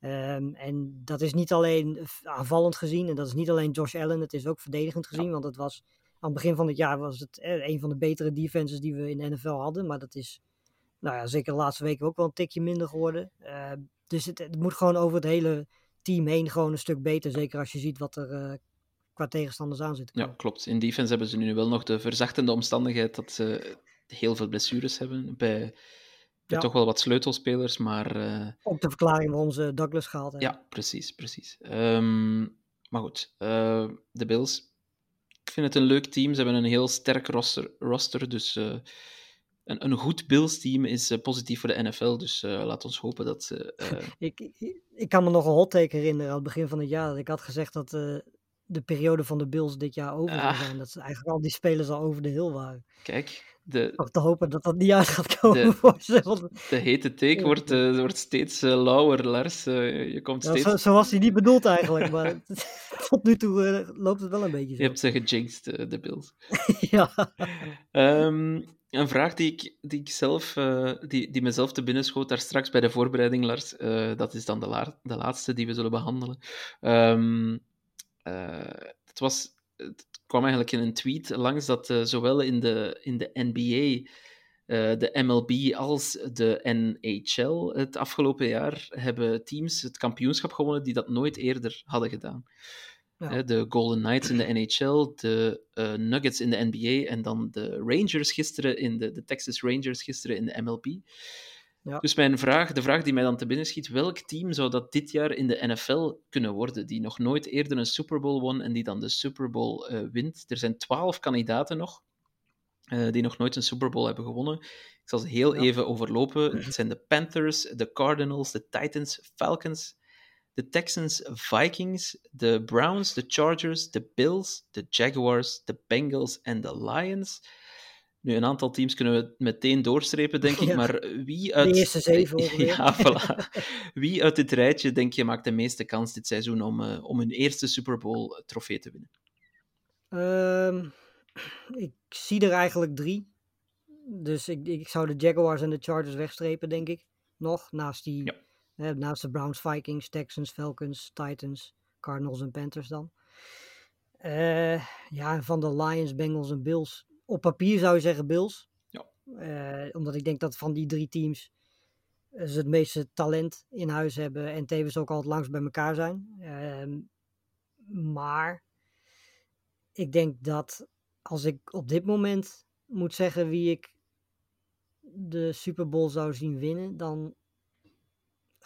Ehm, en dat is niet alleen aanvallend gezien en dat is niet alleen Josh Allen, het is ook verdedigend gezien, want het was aan het begin van het jaar was het eh, een van de betere defenses die we in de NFL hadden, maar dat is nou ja, zeker de laatste weken ook wel een tikje minder geworden. Eh, dus het, het moet gewoon over het hele team heen gewoon een stuk beter. Zeker als je ziet wat er eh, qua tegenstanders aan zit. te Ja, klopt. In defense hebben ze nu wel nog de verzachtende omstandigheid dat ze heel veel blessures hebben bij, bij Ja. toch wel wat sleutelspelers, maar Ook de verklaring waarom ze Douglas gehaald hebben. ja, precies, precies. Ehm, maar goed, eh, de Bills. Ik vind het een leuk team. Ze hebben een heel sterk roster, roster dus eh, een, een goed Bills-team is positief voor de NFL. Dus laat ons hopen dat ze... Ik, ik, kan me nog een hot take herinneren aan het begin van het jaar. Dat ik had gezegd dat de periode van de Bills dit jaar over zou Ah. zijn. Dat ze eigenlijk al die spelers al over de hill waren. kijk, de, Nog te hopen dat dat niet uit gaat komen De- voor ze. Want de hete take wordt, eh, wordt steeds eh, lauwer, Lars. Eh, je komt ja, steeds... zo, zo was hij niet bedoeld eigenlijk. Maar tot nu toe loopt het wel een beetje Je zo. hebt ze gejinxed, de Bills. ja. Ehm, een vraag die ik, die ik zelf, die, die mezelf te binnen schoot daar straks bij de voorbereiding, Lars. dat is dan de, la- de laatste die we zullen behandelen. Eh, het, was, het kwam eigenlijk in een tweet langs dat eh, zowel in de, in de NBA, eh, de MLB als de NHL het afgelopen jaar hebben teams het kampioenschap gewonnen die dat nooit eerder hadden gedaan. Ja. De Golden Knights in de NHL, de eh, Nuggets in de NBA en dan de Rangers gisteren in de, de Texas Rangers gisteren in de MLB. Ja. Dus mijn vraag, de vraag die mij dan te binnen schiet, welk team zou dat dit jaar in de NFL kunnen worden, die nog nooit eerder een Super Bowl won en die dan de Super Bowl eh, wint? Er zijn twaalf kandidaten nog, eh, die nog nooit een Super Bowl hebben gewonnen. Ik zal ze heel Ja. even overlopen. Het zijn de Panthers, de Cardinals, de Titans, Falcons, de Texans, Vikings, de Browns, de Chargers, de Bills, de Jaguars, de Bengals en de Lions. Nu, een aantal teams kunnen we meteen doorstrepen, denk ik, Ja. maar wie uit... eerste zeven. Ja, voilà. Wie uit dit rijtje, denk je, maakt de meeste kans dit seizoen om, eh, om hun eerste Super Bowl trofee te winnen? Ehm, ik zie er eigenlijk drie. Dus ik, ik zou de Jaguars en de Chargers wegstrepen, denk ik. Nog, naast, die, Ja. hè, naast de Browns, Vikings, Texans, Falcons, Titans, Cardinals en Panthers dan. Eh, ja, van de Lions, Bengals en Bills. Op papier zou je zeggen Bills. Ja. Eh, omdat ik denk dat van die drie teams eh, ze het meeste talent in huis hebben. En tevens ook al het langst bij elkaar zijn. Ehm, maar ik denk dat als ik op dit moment moet zeggen wie ik de Super Bowl zou zien winnen, dan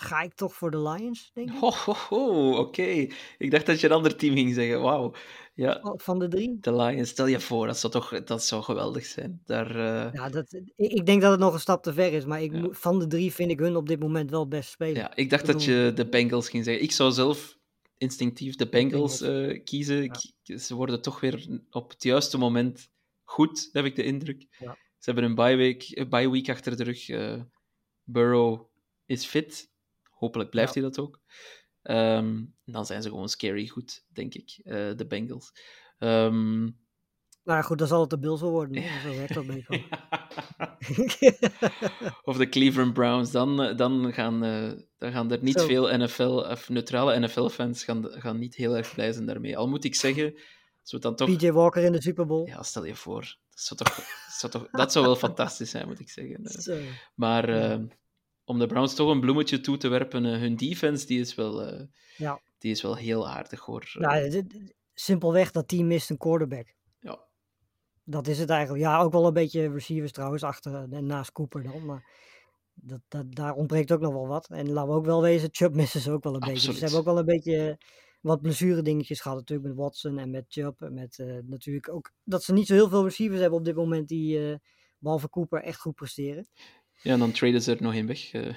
ga ik toch voor de Lions, denk ik. Ho, ho, ho, oké. Ik dacht dat je een ander team ging zeggen. Wauw. Ja, Oh, Van de drie. de Lions, stel je voor, dat zou toch dat zou geweldig zijn. Daar, eh, Ja, dat, ik, denk dat het nog een stap te ver is, maar ik, Ja. van de drie vind ik hun op dit moment wel best spelen. Ja, ik dacht Ik dat je de Bengals ging zeggen. Ik zou zelf instinctief de Bengals eh, kiezen. Ze worden toch weer op het juiste moment goed, heb ik de indruk. Ja. Ze hebben een bye week, bye week achter de rug. eh, Burrow is fit. Hopelijk blijft Ja. hij dat ook. Ehm, dan zijn ze gewoon scary goed, denk ik, eh, de Bengals. Ehm, Nou ja, goed, dan zal het de Bills wel worden. hè. Zo werkt dat een beetje. of de Cleveland Browns, dan, eh, dan, gaan, eh, dan gaan er niet Zo. veel NFL, of neutrale NFL-fans gaan, gaan niet heel erg blij zijn daarmee. Al moet ik zeggen, het dan toch... PJ Walker in de Super Bowl. Ja, stel je voor. Dat zou, toch, dat, zou toch, dat zou wel fantastisch zijn, moet ik zeggen. Zo. Maar Ja. Eh, om de Browns toch een bloemetje toe te werpen, eh, hun defense, die is wel, eh, Ja. die is wel heel aardig, hoor. Dit- simpelweg, dat team mist een quarterback. Ja. Dat is het eigenlijk. Ja, ook wel een beetje receivers trouwens, achter en naast Cooper dan. Maar dat, dat, daar ontbreekt ook nog wel wat. En laten we ook wel wezen, Chubb missen ze ook wel een beetje. Ze hebben ook wel een beetje eh, wat blessure dingetjes gehad natuurlijk met Watson en met Chubb. En met eh, natuurlijk ook dat ze niet zo heel veel receivers hebben op dit moment die, eh, behalve Cooper, echt goed presteren. Ja, en dan traden ze er nog in weg, eh,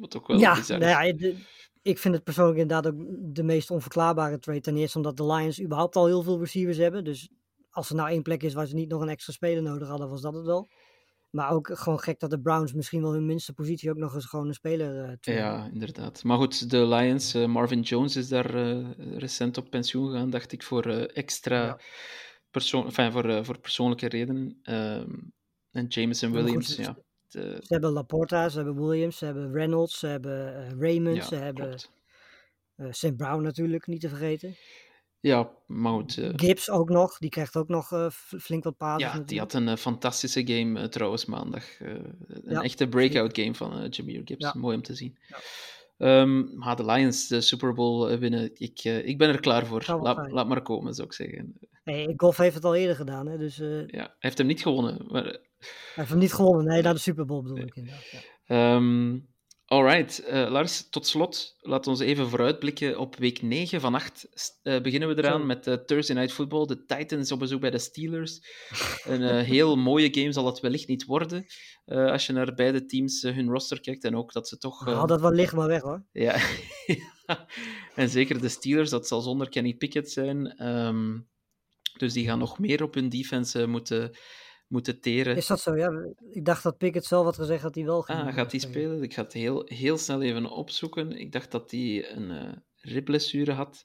wat ook wel ja, bizar nou is. ja, de- ik vind het persoonlijk inderdaad ook de meest onverklaarbare trade. Ten eerste omdat de Lions überhaupt al heel veel receivers hebben. Dus als er nou één plek is waar ze niet nog een extra speler nodig hadden, was dat het wel. Maar ook gewoon gek dat de Browns misschien wel hun minste positie ook nog eens gewoon een speler traden. Ja, inderdaad. Maar goed, de Lions, eh, Marvin Jones is daar recent op pensioen gegaan, dacht ik, voor extra Ja. persoon, enfin, voor, voor persoonlijke redenen. Ehm, en Jameson goed, Williams, ja. De- Ze hebben Laporta, ze hebben Williams, ze hebben Reynolds, ze hebben eh, Raymond, ja, ze hebben eh St. Brown natuurlijk, niet te vergeten. Ja, eh, Gibbs ook nog, die krijgt ook nog eh, flink wat passes ja, die had een eh, fantastische game eh, trouwens maandag. Eh, een Ja, echte breakout game van eh Jameer Gibbs. Ja. Mooi om te zien. Ja. Ehm, maar de Lions de Super Bowl eh, winnen, ik, eh, ik ben er klaar voor. Laat, laat maar komen, zou ik zeggen. Nee, Goff heeft het al eerder gedaan, hè, dus eh, Ja, hij heeft hem niet gewonnen. Maar, hij heeft hem niet gewonnen. Nee, naar de Super Bowl bedoel ik inderdaad. Ja. Ehm alright, eh, Lars, tot slot, laten we ons even vooruitblikken op week 9 van 8. S- eh, beginnen we eraan Zo. met eh, Thursday Night Football. De Titans op bezoek bij de Steelers. Een eh, heel mooie game zal dat wellicht niet worden, als je naar beide teams hun roster kijkt. En ook dat ze toch... Haal dat wel liggen maar weg hoor. ja. En zeker de Steelers, dat zal zonder Kenny Pickett zijn. Ehm, dus die gaan nog meer op hun defense moeten, moeten teren. Is dat zo? Ja, ik dacht dat Pickett zelf had gezegd dat hij wel ging. Ah, gaat hij spelen? Ik ga het heel, heel snel even opzoeken. Ik dacht dat hij een eh ribblessure had.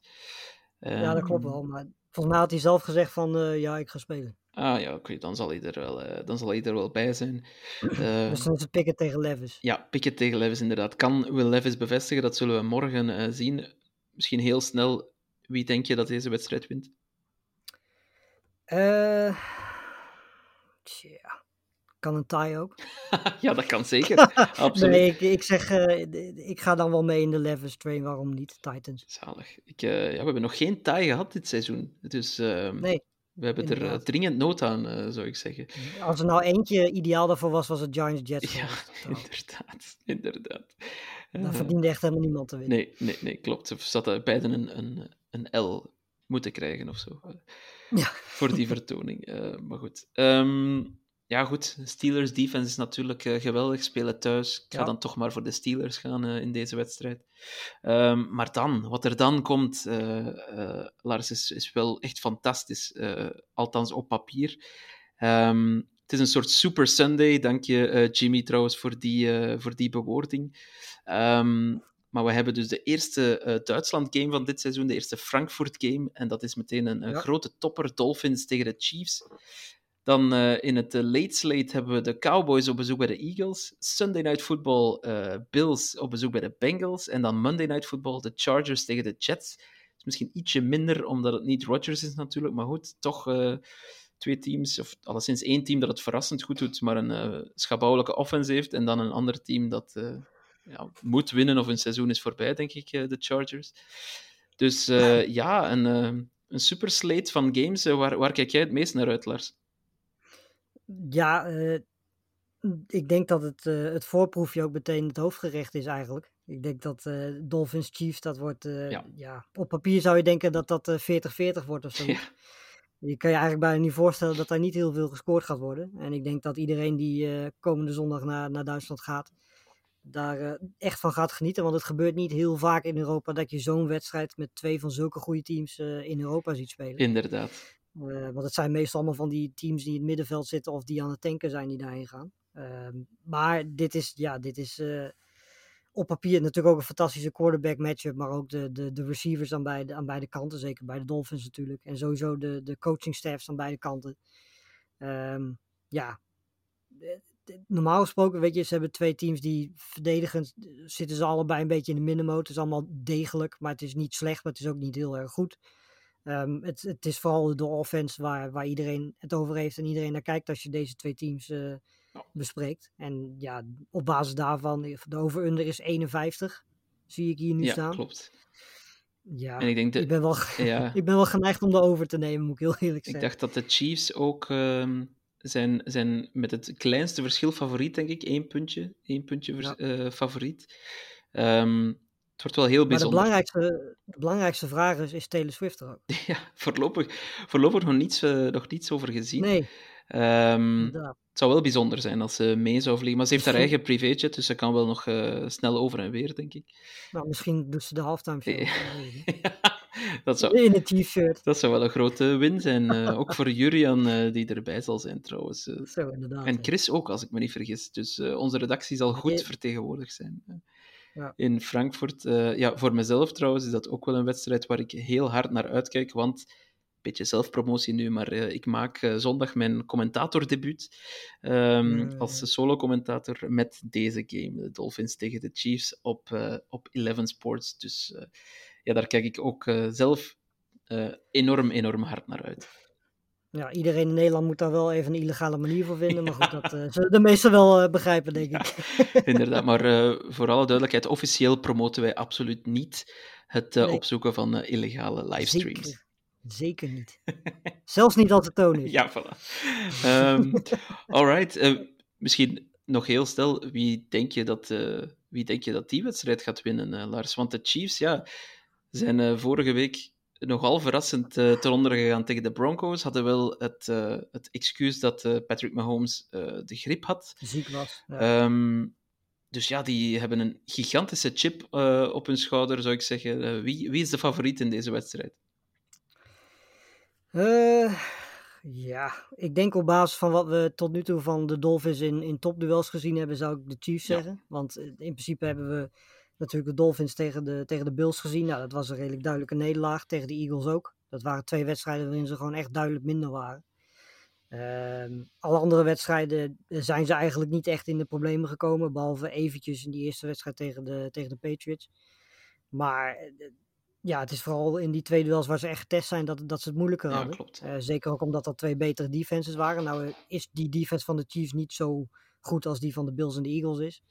Ja, dat klopt Ehm, wel. Maar volgens mij had hij zelf gezegd van eh, ja, ik ga spelen. Ah ja, oké, dan, zal hij er wel, eh, dan zal hij er wel bij zijn. Eh, Dus dan is het Pickett tegen Levis. Ja, Pickett tegen Levis inderdaad. Kan Will Levis bevestigen? Dat zullen we morgen zien. Misschien heel snel. Wie denk je dat deze wedstrijd wint? Tja. Kan een tie ook? ja, dat kan zeker. Absoluut. Nee, ik, ik zeg, eh, ik ga dan wel mee in de Levis train. Waarom niet? Titans. Zalig. Ik, eh, ja, we hebben nog geen taai gehad dit seizoen. Dus ehm, Nee, we hebben er eh, dringend nood aan, zou ik zeggen. als er nou eentje ideaal daarvoor was, was het Giants Jets. Ja, inderdaad. inderdaad. Dan verdiende echt helemaal niemand te winnen. nee, nee, nee, klopt. Ze hadden beiden een, een, een L moeten krijgen of zo. Ja. Voor die vertoning. Eh, maar goed. Ehm, ja, goed. Steelers defense is natuurlijk eh, geweldig. Spelen thuis. Ik ga Ja. dan toch maar voor de Steelers gaan eh, in deze wedstrijd. Ehm, maar dan, wat er dan komt, Lars, is, is wel echt fantastisch. althans op papier. Ehm, het is een soort Super Sunday. Dank je, Jimmy, trouwens, voor die, voor die bewoording. Maar we hebben dus de eerste uh, Duitsland-game van dit seizoen, de eerste Frankfurt-game. En dat is meteen een, een ja. grote topper, Dolphins tegen de Chiefs. Dan uh, in het uh, late slate hebben we de Cowboys op bezoek bij de Eagles. Sunday Night Football, Bills op bezoek bij de Bengals. En dan Monday Night Football, de Chargers tegen de Jets. is misschien ietsje minder, omdat het niet Rodgers is natuurlijk. Maar goed, toch twee teams, of alleszins één team dat het verrassend goed doet, maar een schabouwelijke offense heeft, en dan een ander team dat ja, moet winnen of een seizoen is voorbij, denk ik, uh, de Chargers. Dus ja, een, een super slate van games. waar, waar kijk jij het meest naar uit, Lars? Ja, ik denk dat het, het voorproefje ook meteen het hoofdgerecht is eigenlijk. Ik denk dat Dolphins Chiefs, dat wordt, ja. ja. op papier zou je denken dat dat 40-40 wordt of zo. Ja. Je kan je eigenlijk bijna niet voorstellen dat daar niet heel veel gescoord gaat worden. En ik denk dat iedereen die uh, komende zondag naar, naar Duitsland gaat, daar uh, echt van gaat genieten. Want het gebeurt niet heel vaak in Europa dat je zo'n wedstrijd met twee van zulke goede teams uh, in Europa ziet spelen. Inderdaad. want het zijn meestal allemaal van die teams die in het middenveld zitten of die aan het tanken zijn die daarheen gaan. Ehm, maar dit is, ja, dit is op papier natuurlijk ook een fantastische quarterback matchup, maar ook de, de, de receivers aan beide, aan beide kanten, zeker bij de Dolphins natuurlijk. En sowieso de, de coaching staffs aan beide kanten. Um, ja, normaal gesproken, weet je, ze hebben twee teams die verdedigend zitten ze allebei een beetje in de middenmoot. Het is allemaal degelijk, maar het is niet slecht, maar het is ook niet heel erg goed. Um, het, het is vooral de offense waar, waar iedereen het over heeft en iedereen naar kijkt als je deze twee teams uh, bespreekt. En ja, op basis daarvan, de over-under is 51, zie ik hier nu ja, staan. klopt. Ja, en ik, denk de, ik, ben wel, ja. ik ben wel geneigd om de over te nemen, moet ik heel eerlijk zeggen. Ik dacht dat de Chiefs ook uh, zijn, zijn met het kleinste verschil favoriet, denk ik. Eén puntje, één puntje ja. uh, favoriet. Um, het wordt wel heel bijzonder. Maar de belangrijkste, de belangrijkste vraag is, is Taylor Swift er ook? Ja, voorlopig, voorlopig nog, niets, uh, nog niets over gezien. Nee. Um, het zou wel bijzonder zijn als ze mee zou vliegen. Maar ze heeft haar eigen privéjet, dus ze kan wel nog uh, snel over en weer, denk ik. Nou, misschien doet ze de halftime ja, dat zou, In het t-shirt. Dat zou wel een grote win zijn. Uh, ook voor Jurian, die erbij zal zijn trouwens. Zo, inderdaad. En Chris ook, als ik me niet vergis. Dus onze redactie zal goed vertegenwoordigd zijn. Ja. in Frankfurt. Ja, voor mezelf trouwens is dat ook wel een wedstrijd waar ik heel hard naar uitkijk, want een beetje zelfpromotie nu, maar uh, ik maak uh, zondag mijn commentatordebuut um, mm. als solo-commentator met deze game, de Dolphins tegen de Chiefs op, op Eleven Sports. Dus ja, daar kijk ik ook zelf enorm, enorm hard naar uit. Ja, iedereen in Nederland moet daar wel even een illegale manier voor vinden. Maar goed, dat uh, zullen de meesten wel uh, begrijpen, denk ik. Ja, inderdaad, maar uh, voor alle duidelijkheid, officieel promoten wij absoluut niet het nee. opzoeken van illegale livestreams. Zeker, Zeker niet. Zelfs niet als het toon is. Ja, voilà. Um, alright, misschien nog heel stel, wie denk je dat, wie denk je dat die wedstrijd gaat winnen, Lars? Want de Chiefs, ja, zijn vorige week nogal verrassend uh, ten onder gegaan tegen de Broncos. Hadden wel het, uh, het excuus dat Patrick Mahomes de griep had. Ziek was. Ja. Um, dus ja, die hebben een gigantische chip op hun schouder, zou ik zeggen. wie, wie is de favoriet in deze wedstrijd? ja, ik denk op basis van wat we tot nu toe van de Dolphins in, in topduels gezien hebben, zou ik de Chiefs zeggen. Want in principe hebben we natuurlijk de Dolphins tegen de, tegen de Bills gezien. Nou, dat was een redelijk duidelijke nederlaag. Tegen de Eagles ook. Dat waren twee wedstrijden waarin ze gewoon echt duidelijk minder waren. Um, alle andere wedstrijden zijn ze eigenlijk niet echt in de problemen gekomen. Behalve eventjes in die eerste wedstrijd tegen de, tegen de Patriots. Maar ja, het is vooral in die twee duels waar ze echt getest zijn dat, dat ze het moeilijker hadden. Klopt. Uh, zeker ook omdat dat twee betere defenses waren. Nou is die defense van de Chiefs niet zo goed als die van de Bills en de Eagles is.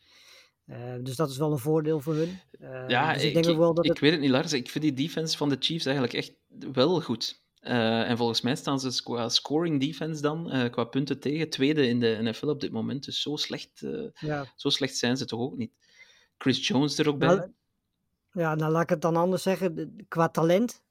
Uh, dus dat is wel een voordeel voor hun. Uh, ja, dus ik, ik, denk ook wel dat ik het... weet het niet, Lars. Ik vind die defense van de Chiefs eigenlijk echt wel goed. Uh, en volgens mij staan ze qua scoring defense dan, qua punten tegen, tweede in de NFL op dit moment. Dus zo slecht, ja. zo slecht zijn ze toch ook niet. Chris Jones er ook bij. Nou, ja, nou laat ik het dan anders zeggen. Qua talent,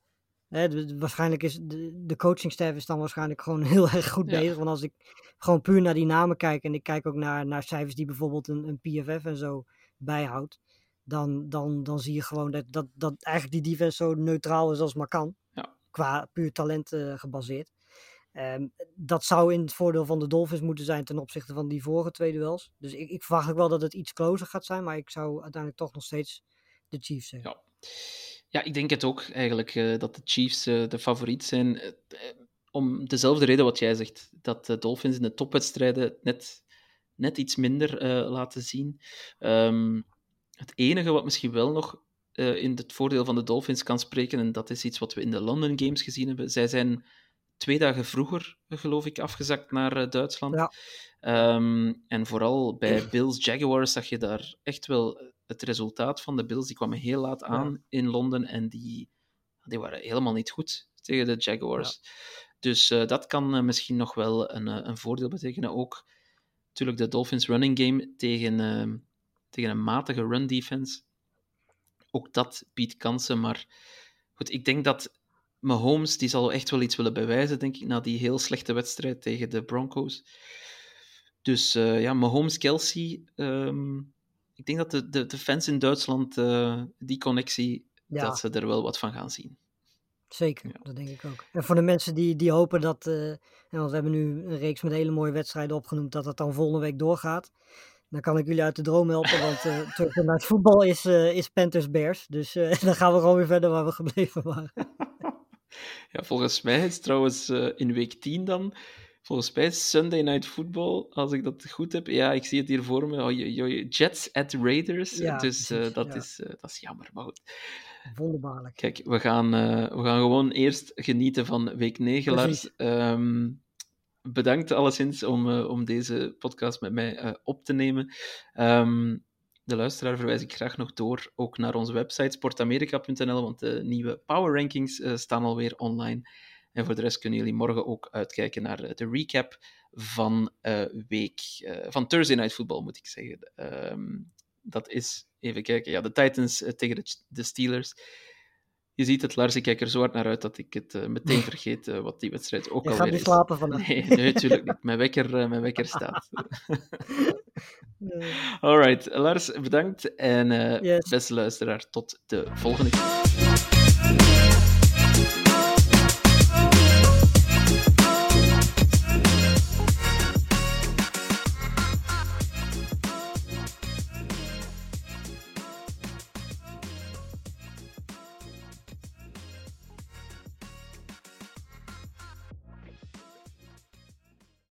hè, de, waarschijnlijk is de, de coachingstaf is dan waarschijnlijk gewoon heel erg goed Ja. bezig. Want als ik gewoon puur naar die namen kijk en ik kijk ook naar, naar cijfers die bijvoorbeeld een, een PFF en zo bijhoudt, dan, dan, dan zie je gewoon dat, dat, dat eigenlijk die defense zo neutraal is als maar kan. Ja. Qua puur talent eh, gebaseerd. Ehm, dat zou in het voordeel van de Dolphins moeten zijn ten opzichte van die vorige twee duels. Dus ik, ik verwacht ook wel dat het iets closer gaat zijn, maar ik zou uiteindelijk toch nog steeds de de Chiefs zeggen. Ja. Ja, ik denk het ook eigenlijk, eh, dat de Chiefs eh, de favoriet zijn. Eh, om dezelfde reden wat jij zegt, dat de Dolphins in de topwedstrijden net, net iets minder laten zien. Ehm, het enige wat misschien wel nog in het voordeel van de Dolphins kan spreken, en dat is iets wat we in de London Games gezien hebben, zij zijn twee dagen vroeger, geloof ik, afgezakt naar Duitsland. Ja. Ehm, en vooral bij Bills Jaguars zag je daar echt wel het resultaat van de Bills. Die kwamen heel laat aan in Londen en die, die waren helemaal niet goed tegen de Jaguars. Dus eh, dat kan eh, misschien nog wel een, eh, een voordeel betekenen. Ook natuurlijk de Dolphins running game tegen, ehm, tegen een matige run defense. Ook dat biedt kansen, maar goed, ik denk dat Mahomes, die zal echt wel iets willen bewijzen, denk ik, na die heel slechte wedstrijd tegen de Broncos. Dus ja, Mahomes-Kelsey, ehm, ik denk dat de, de, de fans in Duitsland, eh, die connectie, Ja. dat ze er wel wat van gaan zien. Zeker, Ja. dat denk ik ook. En voor de mensen die, die hopen dat, en want we hebben nu een reeks met hele mooie wedstrijden opgenoemd, dat het dan volgende week doorgaat. Dan kan ik jullie uit de droom helpen, want eh terug naar het voetbal is, eh, is Panthers Bears. Dus dan gaan we gewoon weer verder waar we gebleven waren. Ja, volgens mij is trouwens in week 10 dan, volgens mij is Sunday Night Football, als ik dat goed heb. Ja, ik zie het hier voor me. Je- je- Jets at Raiders. Ja, dus eh, dat, ja. is, eh, dat is jammer, maar goed. Wonderbaarlijk. Kijk, we gaan, eh, we gaan gewoon eerst genieten van week 9, Lars. Ehm, bedankt alleszins om, om deze podcast met mij op te nemen. Ehm, de luisteraar verwijs ik graag nog door, ook naar onze website sportamerika.nl, want de nieuwe Power Rankings staan alweer online. En voor de rest kunnen jullie morgen ook uitkijken naar eh, de recap van eh, week, eh, van Thursday Night Football, moet ik zeggen. Ehm, dat is, even kijken, ja, de Titans tegen de, de Steelers. Je ziet het, Lars, ik kijk er zo hard naar uit dat ik het meteen vergeet wat die wedstrijd ook Je alweer gaat niet is. slapen vandaag. Nee, nee, natuurlijk niet. Mijn wekker, mijn wekker staat. Eh, Alright, Lars, bedankt. En Yes. beste luisteraar, tot de volgende keer.